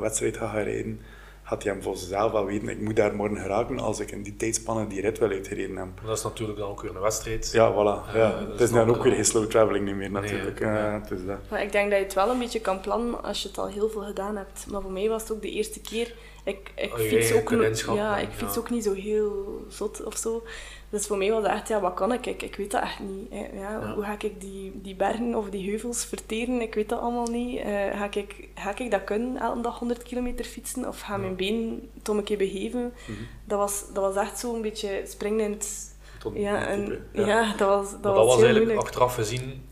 wedstrijd gaat gaan rijden, gaat hij hem voor zichzelf wel weten, ik moet daar morgen geraken als ik in die tijdspanne die rit wel uitgereden heb. Maar dat is natuurlijk dan ook weer een wedstrijd. Ja, voilà. Ja, dat het is dan ook weer wel- geen slow traveling niet meer natuurlijk. Nee, Ja, nee. het is dat. Maar ik denk dat je het wel een beetje kan plannen als je het al heel veel gedaan hebt. Maar voor mij was het ook de eerste keer. Ik, ik Oh, fiets, ook, ja, ik fiets ja. ook niet zo heel zot of zo. Dus voor mij was het echt, ja, wat kan ik? Ik, ik weet dat echt niet. hè. Ja, Ja. Hoe ga ik die, die bergen of die heuvels verteren? Ik weet dat allemaal niet. Eh, ga, ik, ga ik dat kunnen, elke dag 100 kilometer fietsen? Of gaan mijn benen toch een keer begeven? Mhm. Dat, was, dat was echt zo'n beetje springen in het... Tot Ja, en, ja. dat was, dat maar was, dat was heel eigenlijk, moeilijk. achteraf gezien,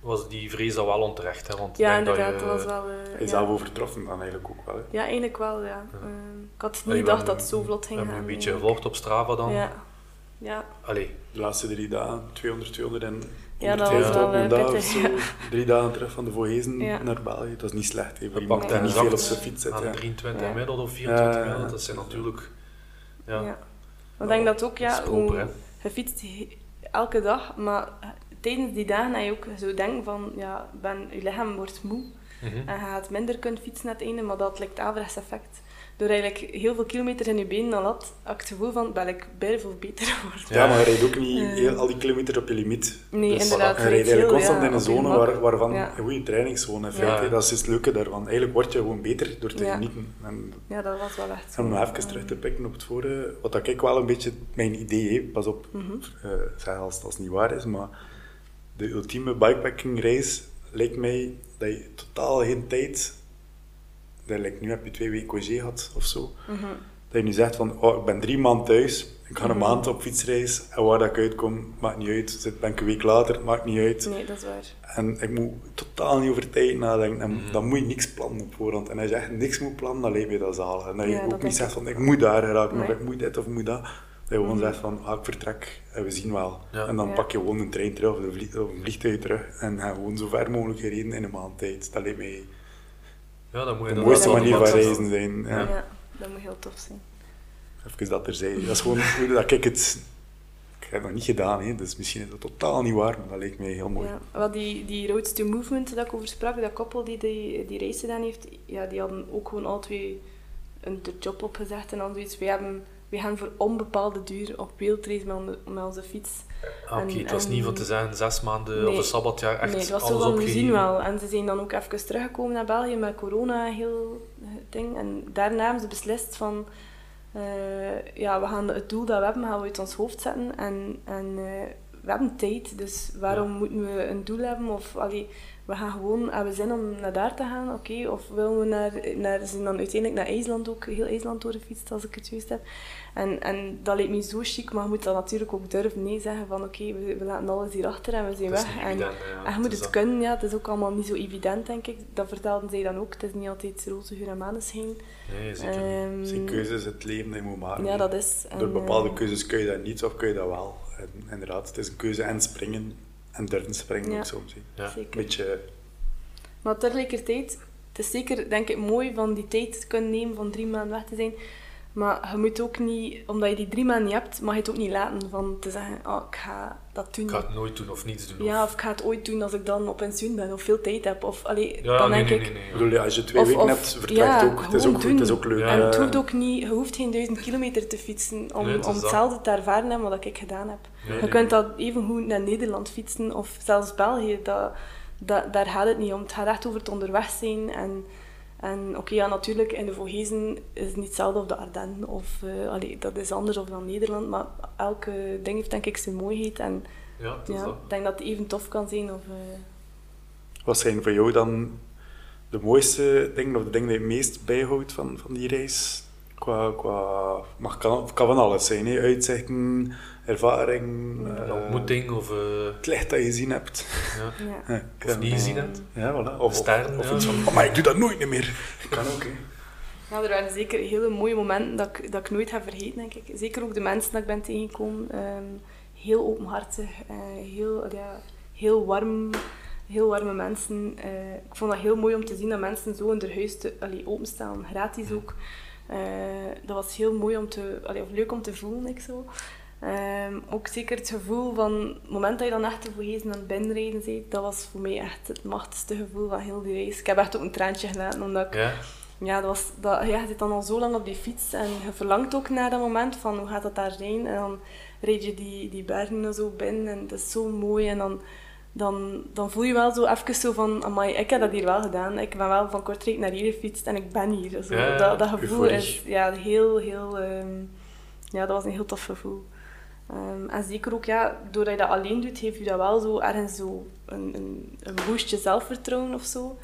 was die vrees al wel onterecht. Hè? Want ik Ja, denk dat inderdaad, je- dat was wel... eh, ja. zelf overtroffen dan eigenlijk ook wel. hè. Ja, eigenlijk wel, ja. Ehm, ik had niet gedacht dat het zo vlot ging hebben gaan. een beetje gevolgd op Strava dan. Ja. Ja. Allee, De laatste drie dagen, 200, 200 en Ja, dat 150 was wel, een eh, dag of zo. ja. Drie dagen terug van de Voorhezen Ja. naar België. Dat is niet slecht. hè, pakten die en niet veel op zijn fiets zit. aan ja. 23 Ja. middel of 24 Ja. middel. Dat zijn natuurlijk... Ja, Ja. Maar ik denk dat ook, ja, hoe, je fietst elke dag, maar tijdens die dagen heb je ook zo denken van, ja, ben, je lichaam wordt moe Mhm. en je gaat minder kunnen fietsen aan het einde, maar dat lijkt averechts effect. Door eigenlijk heel veel kilometers in je benen al had, had ik het gevoel van, ben ik veel beter geworden. Ja, maar je rijdt ook niet Eh. heel, al die kilometer op je limiet. Nee, Dus inderdaad. Je rijdt eigenlijk constant ja, in een zone waar, waarvan Ja. een goede trainingszone in feite. Dat is het leuke daarvan. Eigenlijk word je gewoon beter door te Ja. genieten. En Ja, dat was wel echt om nog even terug te pikken op het vorige, wat dat ik wel een beetje mijn idee heb, pas op, eh, zeg als, het niet waar is, maar de ultieme bikepacking reis lijkt mij dat je totaal geen tijd, dat lijkt nu heb je twee weken congé gehad of zo, Mhm. dat je nu zegt van, oh, ik ben drie maanden thuis, ik ga een Mhm. maand op fietsreis en waar dat ik uitkom, maakt niet uit. Zit ben ik een week later, maakt niet uit. Nee, dat is waar. En ik moet totaal niet over tijd nadenken. En Mhm. dan moet je niks plannen op voorhand. En als je echt niks moet plannen, dan lijkt me dat zalig. En dat je Ja, ook niet zegt ik van, ik moet daar geraken, of Nee. ik moet dit of ik moet dat. Dat je gewoon zegt van, ah, ik vertrek en we zien wel. Ja. En dan Ja. pak je gewoon een trein terug of een, vlieg- of een vliegtuig terug. En ga gewoon zo ver mogelijk gereden in een maand tijd. Dat lijkt mij Ja, dan moet je de mooiste manier van reizen zijn. Ja. Ja. dat moet heel tof zijn. Even dat terzijde. Dat is gewoon hoe dat ik het... Ik heb het nog niet gedaan, hè. dus misschien is dat totaal niet waar, maar dat lijkt mij heel mooi. Ja, wat die, die Roads to Movement dat ik over sprak, dat koppel die die, die reis gedaan heeft, ja, die hadden ook gewoon al twee een de job opgezegd en dan zoiets. We, hebben, we gaan voor onbepaalde duur op wildreis met, onze- met onze fiets. Ah, Oké, het was en- niet van te zeggen zes maanden Nee. of een sabbatjaar echt nee, het was zo alles van, we opgegeven. zien wel. En ze zijn dan ook even teruggekomen naar België met corona, heel eh, ding. En daarna hebben ze beslist van, eh, ja, we gaan het doel dat we hebben, gaan we uit ons hoofd zetten. En, en eh, we hebben tijd, dus waarom Ja. moeten we een doel hebben? Of, allee, we gaan gewoon, hebben we zin om naar daar te gaan, oké. Of willen we naar, naar, zijn dan uiteindelijk naar IJsland ook, heel IJsland doorgefietst, als ik het juist heb. En, en dat lijkt me zo chic, maar je moet dan natuurlijk ook durven nee zeggen van, oké, we, we laten alles hier achter en we zijn weg. En, evident, ja. en je moet het dat. kunnen, ja. Het is ook allemaal niet zo evident, denk ik. Dat vertelden zij dan ook. Het is niet altijd roze geur en maneschijn. Nee, zeker niet. Ehm, Het zijn keuzes, het leven dat je moet maken. ja, dat is. Door bepaalde eh, keuzes kun je dat niet of kun je dat wel. En inderdaad, het is een keuze en springen en durven springen Ja. ook soms. Ja. Een Zeker. beetje, Maar tegelijkertijd, het is zeker, denk ik, mooi van die tijd te kunnen nemen van drie maanden weg te zijn. Maar je moet ook niet, omdat je die drie maanden niet hebt, mag je het ook niet laten van te zeggen, oh, ik ga dat doen. Ik ga het nooit doen of niets doen. Ja, of... of ik ga het ooit doen als ik dan op pensioen ben of veel tijd heb. Of, allee, ja dan nee, denk nee, ik, nee, nee, ik ja. bedoel, ja, als je twee Of- weken of- hebt, vertrekt ja, ook. Het is ook, goed, het is ook leuk. Ja. En het hoeft ook niet, je hoeft geen duizend kilometer te fietsen om, Nee, het is om hetzelfde te ervaren hebben wat ik gedaan heb. Nee, je nee. kunt dat even goed naar Nederland fietsen of zelfs België. Dat, dat, daar gaat het niet om. Het gaat echt over het onderweg zijn. En, en oké, ja, natuurlijk, in de Vogezen is het niet hetzelfde of de Ardennen. Of, eh, allee, dat is anders of dan Nederland. Maar elke ding heeft denk ik zijn mooiheid. En Ja, ja, ik denk dat het even tof kan zijn. Of, eh, Wat zijn voor jou dan de mooiste dingen of de dingen die je het meest bijhoudt van, van die reis? Qua, qua, maar het kan, kan van alles zijn. Hè. Uitzichten, ervaring. Een eh, ontmoeting of, eh, het licht dat je gezien hebt. ja. Ja. Ja, of niet gezien hebt. Ja, voilà. Of, Sterren, of, ja. iets van, "Oh, maar ik doe dat nooit meer. Kan ook, hè. Ja, er waren zeker hele mooie momenten dat ik, dat ik nooit ga vergeten, denk ik. Zeker ook de mensen dat ik ben tegengekomen. ehm, heel openhartig, eh, heel, ja, heel warm, heel warme mensen. Eh, ik vond dat heel mooi om te zien dat mensen zo in hun huis te, allee, openstaan, gratis ook. Eh, dat was heel mooi om te, allee, of leuk om te voelen, ik zo. Ehm, ook zeker het gevoel van het moment dat je dan echt te vergezen aan het binnenrijden bent, dat was voor mij echt het machtigste gevoel van heel die reis. Ik heb echt ook een traantje gelaten, omdat ik Ja. ja, dat was, dat, ja, je zit dan al zo lang op die fiets en je verlangt ook naar dat moment van hoe gaat dat daar zijn. En dan rijd je die, die bergen zo binnen en dat is zo mooi. En dan, dan, dan voel je wel zo even zo van, amai, ik heb dat hier wel gedaan. Ik ben wel van Kortrijk naar hier gefietst en ik ben hier. Zo, Ja, dat, dat gevoel euforie. is ja, heel, heel... ehm, ja, dat was een heel tof gevoel. Ehm, en zeker ook, ja, doordat je dat alleen doet, geeft je dat wel zo ergens zo een, een, boostje zelfvertrouwen of zo.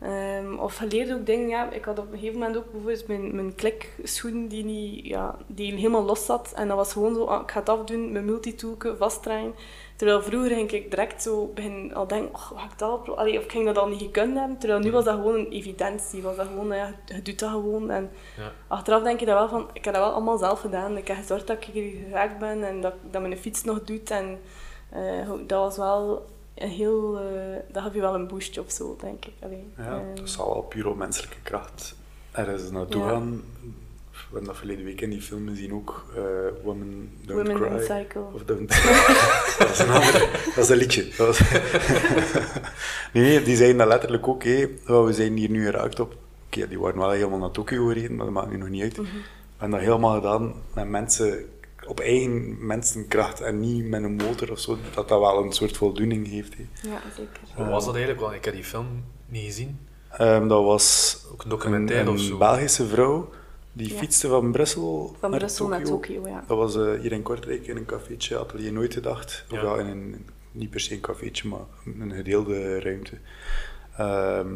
Ehm, of je leert ook dingen, ja, ik had op een gegeven moment ook bijvoorbeeld mijn, mijn klikschoen die, niet, ja, die helemaal los zat. En dat was gewoon zo, ah, ik ga het afdoen, mijn multitoolke vastdraaien. Terwijl vroeger ging ik direct zo begin al denken, oh, ga ik dat Allee, of ik ging dat al niet gekund hebben. Terwijl nu was dat gewoon een evidentie. Was dat gewoon, ja, je doet dat gewoon. En Ja. achteraf denk je dat wel van, ik heb dat wel allemaal zelf gedaan. Ik heb gezorgd dat ik hier geraakt ben en dat, dat mijn fiets nog doet. En eh, dat was wel een heel, eh, dat gaf je wel een boostje of zo, denk ik. Allee, Ja, ehm, dat zal wel puur op menselijke kracht ergens naartoe Ja. gaan. We hebben dat verleden week in die film gezien ook. eh Women Don't Women Cry. in Cycle. Of don't... dat is een andere. Dat is een liedje. Dat was- nee, nee, die zeiden dat letterlijk ook. hé. Oh, we zijn hier nu geraakt op... Oké, die waren wel helemaal naar Tokio gereden, maar dat maakt nu nog niet uit. Mhm. We hebben dat helemaal gedaan met mensen... Op eigen mensenkracht en niet met een motor of zo. Dat dat wel een soort voldoening heeft. hé. Ja, zeker. Hoe was dat eigenlijk? Want ik heb die film niet gezien. Ehm, dat was Ook een documentaire een, of een zo. Belgische vrouw die Ja. fietste van Brussel Van naar Brussel naar Tokio, ja. Dat was eh, hier in Kortrijk in een cafeetje, Atelier Nooit Gedacht. Of Ja. ja, in een, niet per se een cafeetje, maar een gedeelde ruimte. Ehm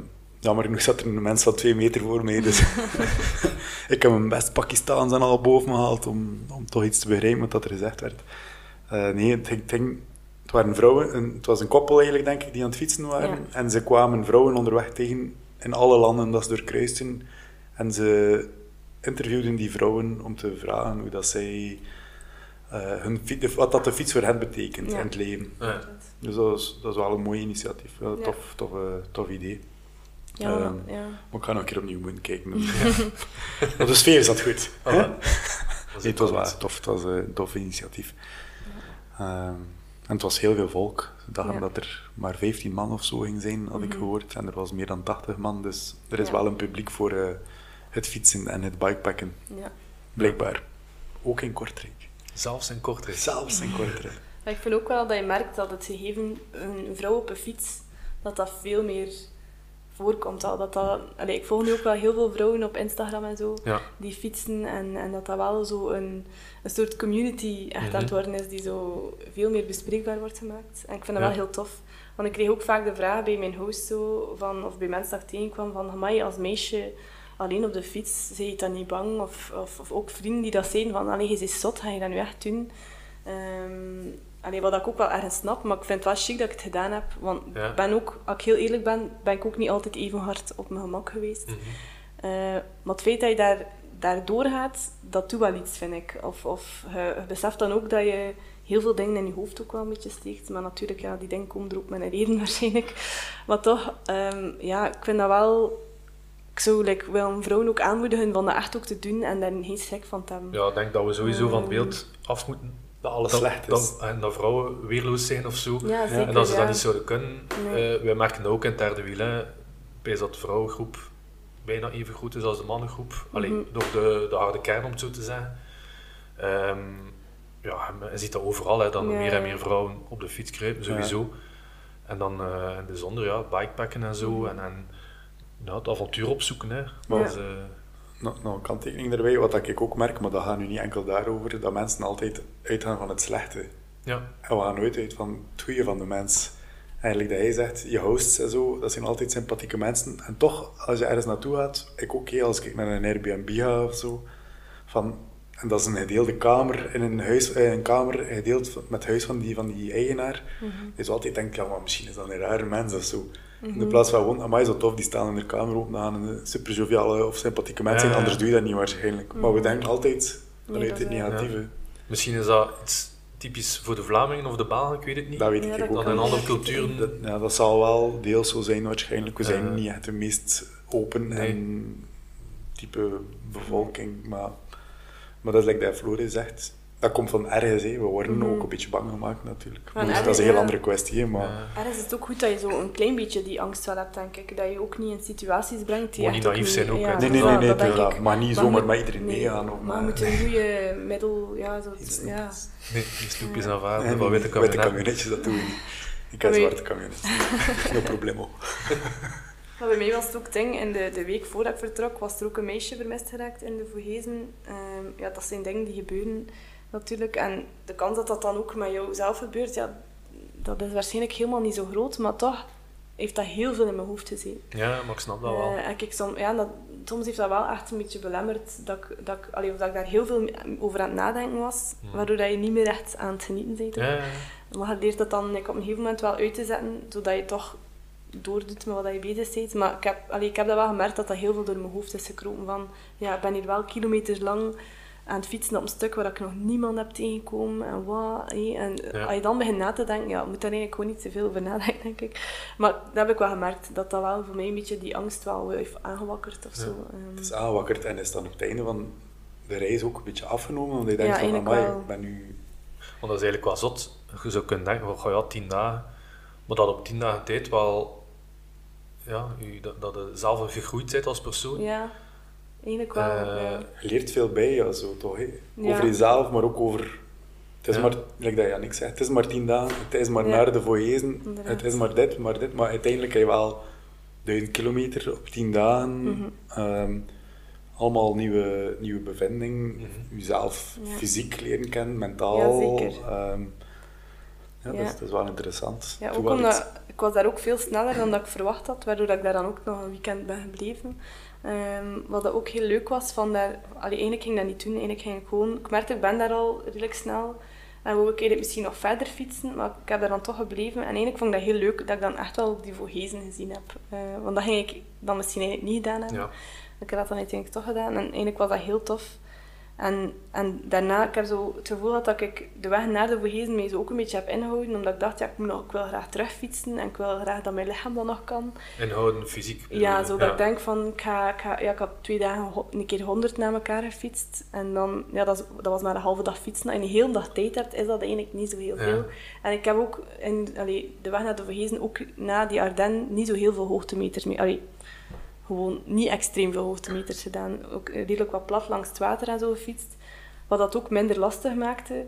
jammer genoeg zat er een mens van twee meter voor mij, dus ik heb mijn best Pakistaans en al boven me gehaald om, om toch iets te begrijpen wat dat er gezegd werd. Eh, nee, het, ging- het, ging- het waren vrouwen, een, het was een koppel eigenlijk, denk ik, die aan het fietsen waren. Ja. En ze kwamen vrouwen onderweg tegen in alle landen dat ze doorkruisten. En ze interviewden die vrouwen om te vragen hoe dat zij, eh, hun, fi- de- wat dat de fiets voor hen betekent Ja. in het leven. Ja. Dus dat is, dat is wel een mooi initiatief. Wel tof, tof, eh, tof idee. Ja, Ehm, ja. Maar ik ga nog een keer opnieuw moeten kijken. Want de sfeer is dat goed. Wel. Dat Nee, het was wel tof. Het was een tof initiatief. Ehm, en het was heel veel volk. Ze dachten Ja. dat er maar 15 man of zo ging zijn, had ik Mhm. gehoord. En er was meer dan 80 man. Dus er is Ja. wel een publiek voor eh, het fietsen en het bikepacken. ja. Blijkbaar. Ook in Kortrijk. Zelfs in Kortrijk. Zelfs in Kortrijk. Maar ik vind ook wel dat je merkt dat het gegeven een vrouw op een fiets, dat dat veel meer voorkomt. Al. Dat dat, allee, ik volg nu ook wel heel veel vrouwen op Instagram en zo, Ja. die fietsen. En, en dat dat wel zo een, een soort community echt aan het Mhm. worden is, die zo veel meer bespreekbaar wordt gemaakt. En ik vind dat Ja. wel heel tof. Want ik kreeg ook vaak de vraag bij mijn host, zo, van, of bij mensen dat ik tegenkwam, van, amai, als meisje alleen op de fiets, zei je dan niet bang? Of, of, of ook vrienden die dat zeiden van, allee, je bent zot, ga je dat nu echt doen? Allee, wat ik ook wel ergens snap, maar ik vind het wel chic dat ik het gedaan heb. Want Ja. ben ook, als ik heel eerlijk ben, ben ik ook niet altijd even hard op mijn gemak geweest. Mhm. Eh, maar het feit dat je daar, daar doorgaat, dat doet wel iets, vind ik. Of, of je, je beseft dan ook dat je heel veel dingen in je hoofd ook wel een beetje steekt. Maar natuurlijk, ja, die dingen komen er ook met een reden waarschijnlijk. Maar toch, ehm, ja, ik vind dat wel... Ik zou like, wel een vrouwen ook aanmoedigen van dat echt ook te doen en daar geen schrik van te hebben. Ja, ik denk dat we sowieso van het beeld af moeten dat alles Slecht is. Dat, en dat vrouwen weerloos zijn of zo. Ja, zeker. en dat ze ja. dat niet zouden kunnen. Nee. Eh, wij merken dat ook in het derde wiel. Hè, bij dat de vrouwengroep bijna even goed is als de mannengroep. Alleen Mhm. door de, de harde kern, om het zo te zeggen. Ehm, ja, je ziet dat overal, hè, dat Ja, meer en meer vrouwen op de fiets kruipen, sowieso. En dan eh, in de zonder, ja, bikepacken en zo. Mhm. En, en ja, het avontuur opzoeken. Hè. Maar- eh, Nog, een kanttekening erbij, wat ik ook merk, maar dat gaat nu niet enkel daarover, dat mensen altijd uitgaan van het slechte. ja. En we gaan nooit uit van het goede van de mens. Eigenlijk dat hij zegt, je hosts en zo, dat zijn altijd sympathieke mensen. En toch, als je ergens naartoe gaat, ik ook, hè, als ik naar een Airbnb ga of zo, van, en dat is een gedeelde kamer in een huis, eh, een kamer gedeeld met het huis van die, van die eigenaar. Dus altijd denk ik, ja, maar misschien is dat een rare mens of zo. In plaats van gewoon, amai, zo tof, die staan in de kamer open, een super joviale of sympathieke mens zijn, Ja, ja. anders doe je dat niet waarschijnlijk. Maar we denken altijd Nee, dat het negatieve. Misschien is dat iets typisch voor de Vlamingen of de Belgen, ik weet het niet. Dat weet Ja, ik dat ook Dat in niet. andere culturen... Dat, ja, dat zal wel deels zo zijn waarschijnlijk. We zijn Ja. niet echt de meest open Nee. en type bevolking. Maar, maar dat is like dat Floris zegt. Dat komt van ergens. We worden ook een beetje bang gemaakt natuurlijk. Van Dus dat is een heel ja. andere kwestie. Maar Ja. Ergens is het ook goed dat je zo een klein beetje die angst wel hebt, denk ik. Dat je ook niet in situaties brengt die Moet niet naïef zijn ook. Ja, Nee, nee, nee, nee, dat ik. Maar niet Maar zomaar met iedereen nee, meegaan, of, Maar je moet een goede middel... Ja, zo, iets ja. Nee, die snoepjes aanvaarden En van witte witte kabinet. camionetjes, dat doen we niet. Ik heb zwarte camionetjes. No problemo. Maar bij mij was het ook ding, in de, de week voordat ik vertrok, was er ook een meisje vermist geraakt in de Vogezen. Ehm, ja, dat zijn dingen die gebeuren natuurlijk. En de kans dat dat dan ook met jou zelf gebeurt, ja, dat is waarschijnlijk helemaal niet zo groot. Maar toch heeft dat heel veel in mijn hoofd gezeten. Ja, maar ik snap dat wel. Eh, en kijk, som, ja, dat, soms heeft dat wel echt een beetje belemmerd dat ik, dat ik, allee, of dat ik daar heel veel over aan het nadenken was, waardoor dat je niet meer echt aan het genieten bent. Ja, ja, ja. Maar je leert dat dan like, op een gegeven moment wel uit te zetten, zodat je toch doordoet met wat je bezig bent. Maar ik heb, allee, ik heb dat wel gemerkt dat dat heel veel door mijn hoofd is gekropen. Van, ja, ik ben hier wel kilometers lang aan het fietsen op een stuk waar ik nog niemand heb tegengekomen. En wat, hé. En Ja. als je dan begint na te denken, ja, je moet daar eigenlijk gewoon niet te veel over nadenken, denk ik. Maar dat heb ik wel gemerkt, dat dat wel voor mij een beetje die angst wel heeft aangewakkerd of zo. Ehm, Het is aangewakkerd en is dan op het einde van de reis ook een beetje afgenomen. Want je denkt Ja, van, amai, ik ben nu... Want dat is eigenlijk wel zot. Je zou kunnen denken, van, goh, ja, tien dagen. Maar dat op tien dagen tijd wel... Ja, dat, dat je zelf gegroeid bent als persoon. ja, eigenlijk wel. Eh, ja. Je leert veel bij, ja, zo toch. Hè? Ja. Over jezelf, maar ook over... Het is Ja. maar, like dat Jannik zegt, het is maar tien dagen, het is maar Ja. naar de Voyezen, het is maar dit, maar dit. Maar uiteindelijk heb je wel duizend kilometer op tien dagen. Mhm. Ehm, allemaal nieuwe, nieuwe bevindingen. Mhm. Jezelf Ja. fysiek leren kennen, mentaal. Ja, zeker. Ehm, ja, Ja. Dat, is, dat is wel interessant. Ja, ook omdat ik was daar ook veel sneller dan dat ik verwacht had, waardoor dat ik daar dan ook nog een weekend ben gebleven. Ehm, wat dat ook heel leuk was, van daar, allee, eigenlijk ging ik dat niet doen, eigenlijk ging ik gewoon, ik merkte, ik ben daar al redelijk snel, en wou ik eigenlijk misschien nog verder fietsen, maar ik heb daar dan toch gebleven. En eigenlijk vond ik dat heel leuk dat ik dan echt wel die Vogezen gezien heb. Eh, want dat ging ik dan misschien eigenlijk niet gedaan hebben. Ja. Ik heb dat dan uiteindelijk toch gedaan en eigenlijk was dat heel tof. En, en daarna, ik heb zo het gevoel dat ik de weg naar de Vogezen mij zo ook een beetje heb ingehouden, omdat ik dacht, ja, ik, moet nog, ik wil graag terugfietsen en ik wil graag dat mijn lichaam dat nog kan. Inhouden, fysiek. Ja, zo dat ik denk van, ik, ga, ik, ga, ja, ik had twee dagen een keer honderd na elkaar gefietst. En dan, ja, dat, is- dat was maar een halve dag fietsen. En een hele dag tijd hebt, is dat eigenlijk niet zo heel Ja. veel. En ik heb ook in allee, de weg naar de Vergezen, ook na die Ardennen, niet zo heel veel hoogtemeters mee. Allee, gewoon niet extreem veel hoogtemeters gedaan. Ook redelijk wat plat langs het water en zo gefietst. Wat dat ook minder lastig maakte.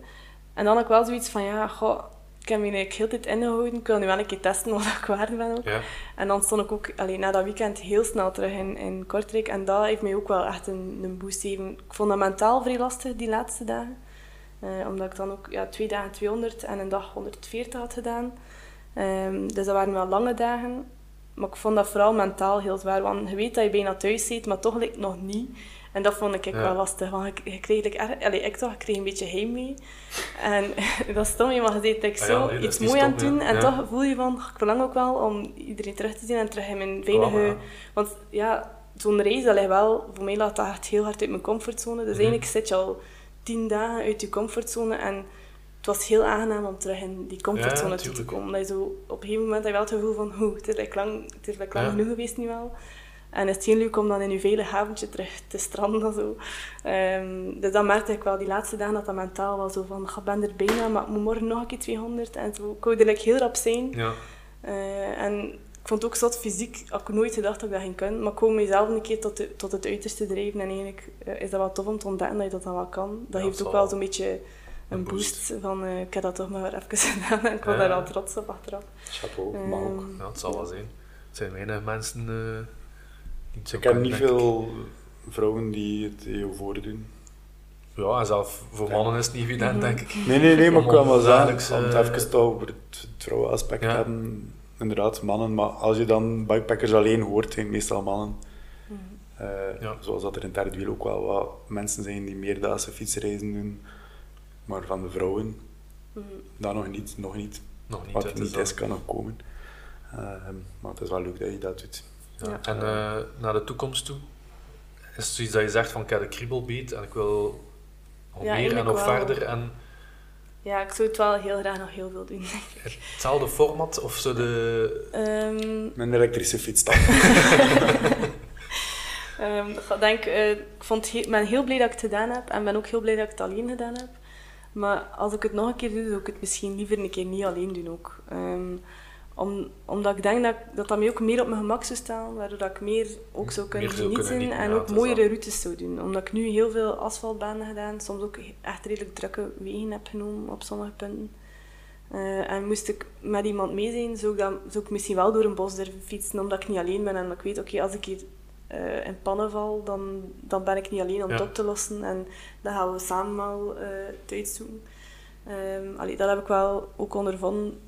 En dan ik wel zoiets van, ja, goh, ik heb me eigenlijk heel tijd ingehouden. Ik wil nu wel een keer testen wat ik waard ben ook. Ja. En dan stond ik ook alleen na dat weekend heel snel terug in, in Kortrijk. En dat heeft mij ook wel echt een, een boost gegeven. Ik vond dat mentaal vrij lastig, die laatste dagen. Eh, omdat ik dan ook ja, twee dagen 200 en een dag 140 had gedaan. Ehm, dus dat waren wel lange dagen. Maar ik vond dat vooral mentaal heel zwaar. Want je weet dat je bijna thuis zit, maar toch lijkt nog niet. En dat vond ik Ja. wel lastig. Want je kreeg, like, er- allee, ik toch, ik kreeg een beetje heimwee. En dat is stom, je ziet like, Ah zo ja, nee, dat iets is niet mooi aan het doen. ja. En toch voel je van, ik verlang ook wel om iedereen terug te zien en terug in mijn veilige... Want ja, zo'n reis, dat ligt wel... Voor mij laat dat echt heel hard uit mijn comfortzone. Dus Mhm. eigenlijk zit je al tien dagen uit je comfortzone en het was heel aangenaam om terug in die comfortzone Ja, toe te komen. Omdat je zo op een gegeven moment heb je wel het gevoel van, hoe, het is like lang, het is like lang Ja. genoeg geweest nu wel. En het is heel leuk om dan in je veilig haventje terug te stranden. en Zo. Ehm, dus dan merkte ik wel die laatste dagen dat dat mentaal wel zo van, ik ben er bijna, maar ik moet morgen nog een keer 200. En zo. Ik wou er like heel rap zijn. Ja. Eh, en ik vond het ook zot fysiek, had ik nooit gedacht dat ik dat ging kunnen. Maar ik wou mezelf een keer tot, de- tot het uiterste drijven. En eigenlijk eh, is dat wel tof om te ontdekken dat je dat dan wel kan. Dat Ja, heeft dat ook wel zo'n beetje een boost. boost. van, eh, ik heb dat toch maar even gedaan. En ik was Ja. daar wel trots op achteraf. Chapeau, maar ook. Ja, het zal wel zijn. Het zijn weinig mensen eh, die het zo Ik ken kunnen, niet veel vrouwen die het heel voordoen. Ja, en zelf voor mannen is het niet evident, Mhm. denk ik. Nee, nee, nee, maar ik kan wel zeggen, om het eh, even toch over het, vrouwenaspect Ja. hebben, inderdaad, mannen, maar als je dan bikepackers alleen hoort, zijn het meestal mannen. Eh, Ja. Zoals dat er in het derde wiel ook wel wat mensen zijn die meerdaagse fietsreizen doen. Maar van de vrouwen, Mhm. dat nog niet. Nog niet. Nog niet. Wat het niet dat- is, kan nog komen. Ehm, maar het is wel leuk dat je dat doet. Ja. Ja. En eh, naar de toekomst toe? Is het zoiets dat je zegt van ik heb de kriebelbeet en ik wil nog Ja, meer en nog wel. verder en Ja, ik zou het wel heel graag nog heel veel doen. hetzelfde format of zo de... Ehm, Een elektrische fiets dan. Ehm, ik denk, eh, ik vond he- ben heel blij dat ik het gedaan heb en ben ook heel blij dat ik het alleen gedaan heb. Maar als ik het nog een keer doe, zou ik het misschien liever een keer niet alleen doen ook. Ehm, om, omdat ik denk dat, dat dat mij ook meer op mijn gemak zou staan, waardoor dat ik meer ook zou kunnen Meer genieten kunnen en ook mooiere routes zou doen. Omdat ik nu heel veel asfaltbanen gedaan, soms ook echt redelijk drukke wegen heb genomen op sommige punten. Eh, en moest ik met iemand mee zijn, zou ik, dan, zou ik misschien wel door een bos durven fietsen, omdat ik niet alleen ben. En ik weet, oké, als ik hier eh, in pannen val, dan, dan ben ik niet alleen om het Ja. op te lossen. En dan gaan we samen wel eh het uitzoeken. Ehm, allee, dat heb ik wel ook ondervonden.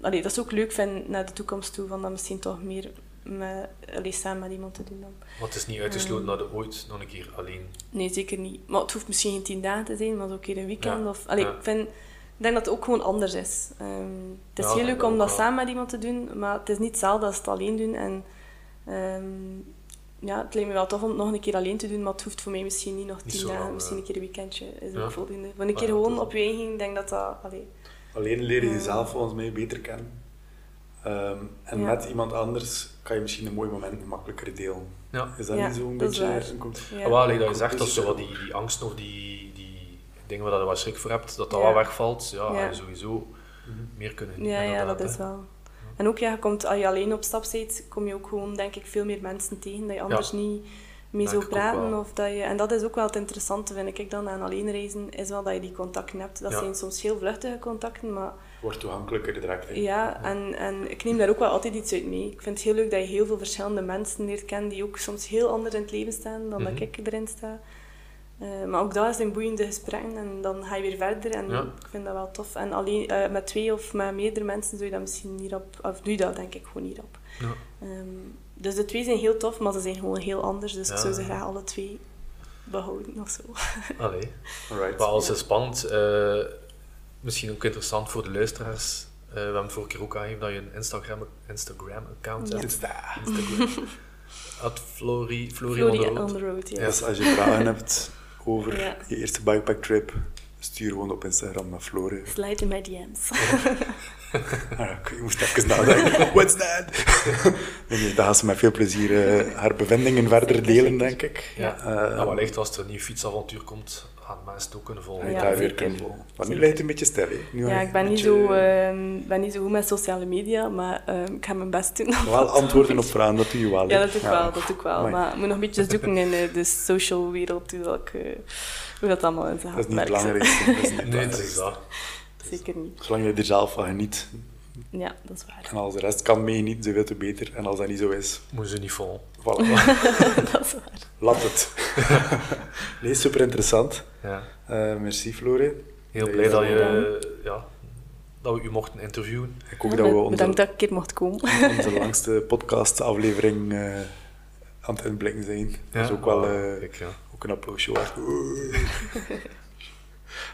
Allee, dat is ook leuk vind naar de toekomst toe, van dat misschien toch meer met, allee, samen met iemand te doen dan. Want het is niet uitgesloten Ehm. dat je ooit nog een keer alleen... Nee, zeker niet. Maar het hoeft misschien geen tien dagen te zijn, maar zo een keer een weekend. Ja, Of, allee, ja. ik, vind, ik denk dat het ook gewoon anders is. Ehm, het is Ja, heel dat leuk om ook dat wel. samen met iemand te doen, maar het is niet hetzelfde als het alleen doen. En, ja, het lijkt me wel tof om het nog een keer alleen te doen, maar het hoeft voor mij misschien niet nog Niet tien dagen. lang, misschien ja. een keer een weekendje is Ja. ook voldoende. Voor een Ah, keer ja, gewoon op je eigen, ik denk dat dat... Allee, Alleen leer je Ja. jezelf volgens mij beter kennen. Ehm, en Ja. met iemand anders kan je misschien een mooi moment makkelijker delen. Ja. Is dat Ja, niet zo'n beetje... waar. een komt- ja. Ja. Wel, dat je zegt dat zo eh, wat die, die angst of die, die dingen waar je wat schrik voor hebt, dat dat Ja. wel wegvalt. Ja, Ja. ga je sowieso meer kunnen Ja, ja, dat is wel. En ook, ja, je komt, als je alleen op stap bent, kom je ook gewoon, denk ik, veel meer mensen tegen dat je anders niet mee zou praten. Of dat je, en dat is ook wel het interessante, vind ik dan, aan alleen reizen, is wel dat je die contacten hebt. Dat Ja. zijn soms heel vluchtige contacten, maar Wordt toegankelijker direct. hè. ja, en, en ik neem daar ook wel altijd iets uit mee. Ik vind het heel leuk dat je heel veel verschillende mensen leert kennen die ook soms heel anders in het leven staan dan Mhm. dat ik erin sta. Eh, maar ook dat zijn boeiende gesprekken en dan ga je weer verder en Ja. ik vind dat wel tof. En alleen eh, met twee of met meerdere mensen zou je dat misschien niet op, of doe je dat denk ik gewoon niet op. Ja. Ehm, dus de twee zijn heel tof, maar ze zijn gewoon heel anders, dus ik zou ze graag alle twee behouden of zo. Allee. Alright. Maar als het spannend, eh, misschien ook interessant voor de luisteraars. Eh, we hebben vorige keer ook aangegeven dat je een Instagram, Instagram account Ja. hebt. Insta. Instagram. At Flori, Flori, on the Flori road. on the road, als je vragen hebt over Ja. je eerste bikepack trip, stuur gewoon op Instagram naar Flore. Slide in my DM's. Ah, ik moest even nadenken. What's that? nee, dan gaan ze met veel plezier eh, haar bevindingen verder delen, denk ik. Ja. Eh, nou, wellicht als er een nieuw fietsavontuur komt, gaan mensen het ook kunnen volgen. Ja, daar weer zeker. kunnen volgen. Maar nu lijkt het een beetje stil, hè? Nu Ja, ik ben niet, beetje, zo, ehm, ben niet zo goed met sociale media, maar ehm, ik ga mijn best doen. Wel antwoorden op vragen, dat doe je wel. hè? Ja, dat doe ik wel, dat doe ik wel. Amai. Maar ik moet nog een beetje zoeken in eh, de social wereld, hoe dat, ik, eh, hoe dat allemaal in zijn Dat is niet het werkt. belangrijkste. Dat is Nee, dat. Zeker niet. Zolang je er zelf van geniet. Ja, dat is waar. En als de rest kan meegenieten, zoveel te beter. En als dat niet zo is, Moeten ze niet volgen. voilà. dat is waar. Laat het. nee, super interessant. Ja. Eh, merci, Flore. Heel blij dat, je, ja, dat we u mochten interviewen. Ik hoop dat we onze, Bedankt dat ik een keer mocht komen. onze langste podcast-aflevering eh, aan het inblikken zijn. Dat is ook wel eh, Kijk, ja. ook een applausje waard.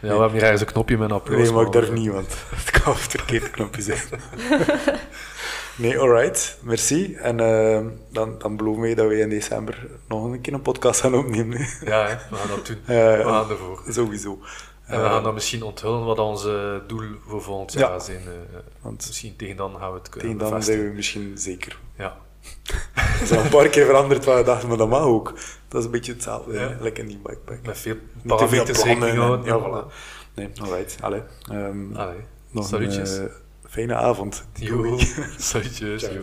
Ja, we hebben hier ergens een knopje met een applaus. Nee, maar ik durf eh, niet, want het kan het verkeerde knopje zijn. nee, alright. Merci. En eh, dan, dan beloven wij dat we in december nog een keer een podcast gaan opnemen. hè. Ja, hè, we gaan dat doen. Eh, we gaan ervoor. Sowieso. En we gaan dan misschien onthullen wat onze doel voor volgend Ja. jaar zijn. eh, Want misschien tegen dan gaan we het kunnen tegen dan zijn we misschien zeker. Ja. Het is al een paar keer veranderd waar we dachten, maar dat mag ook. Dat is een beetje hetzelfde, Ja. lekker in die bikepack. Met veel Niet te veel plannen. en- Ja, voilà. Nee, alright. Allee. Ehm, Allee, nog salutjes. een eh, fijne avond. Doei. salutjes. Ciao.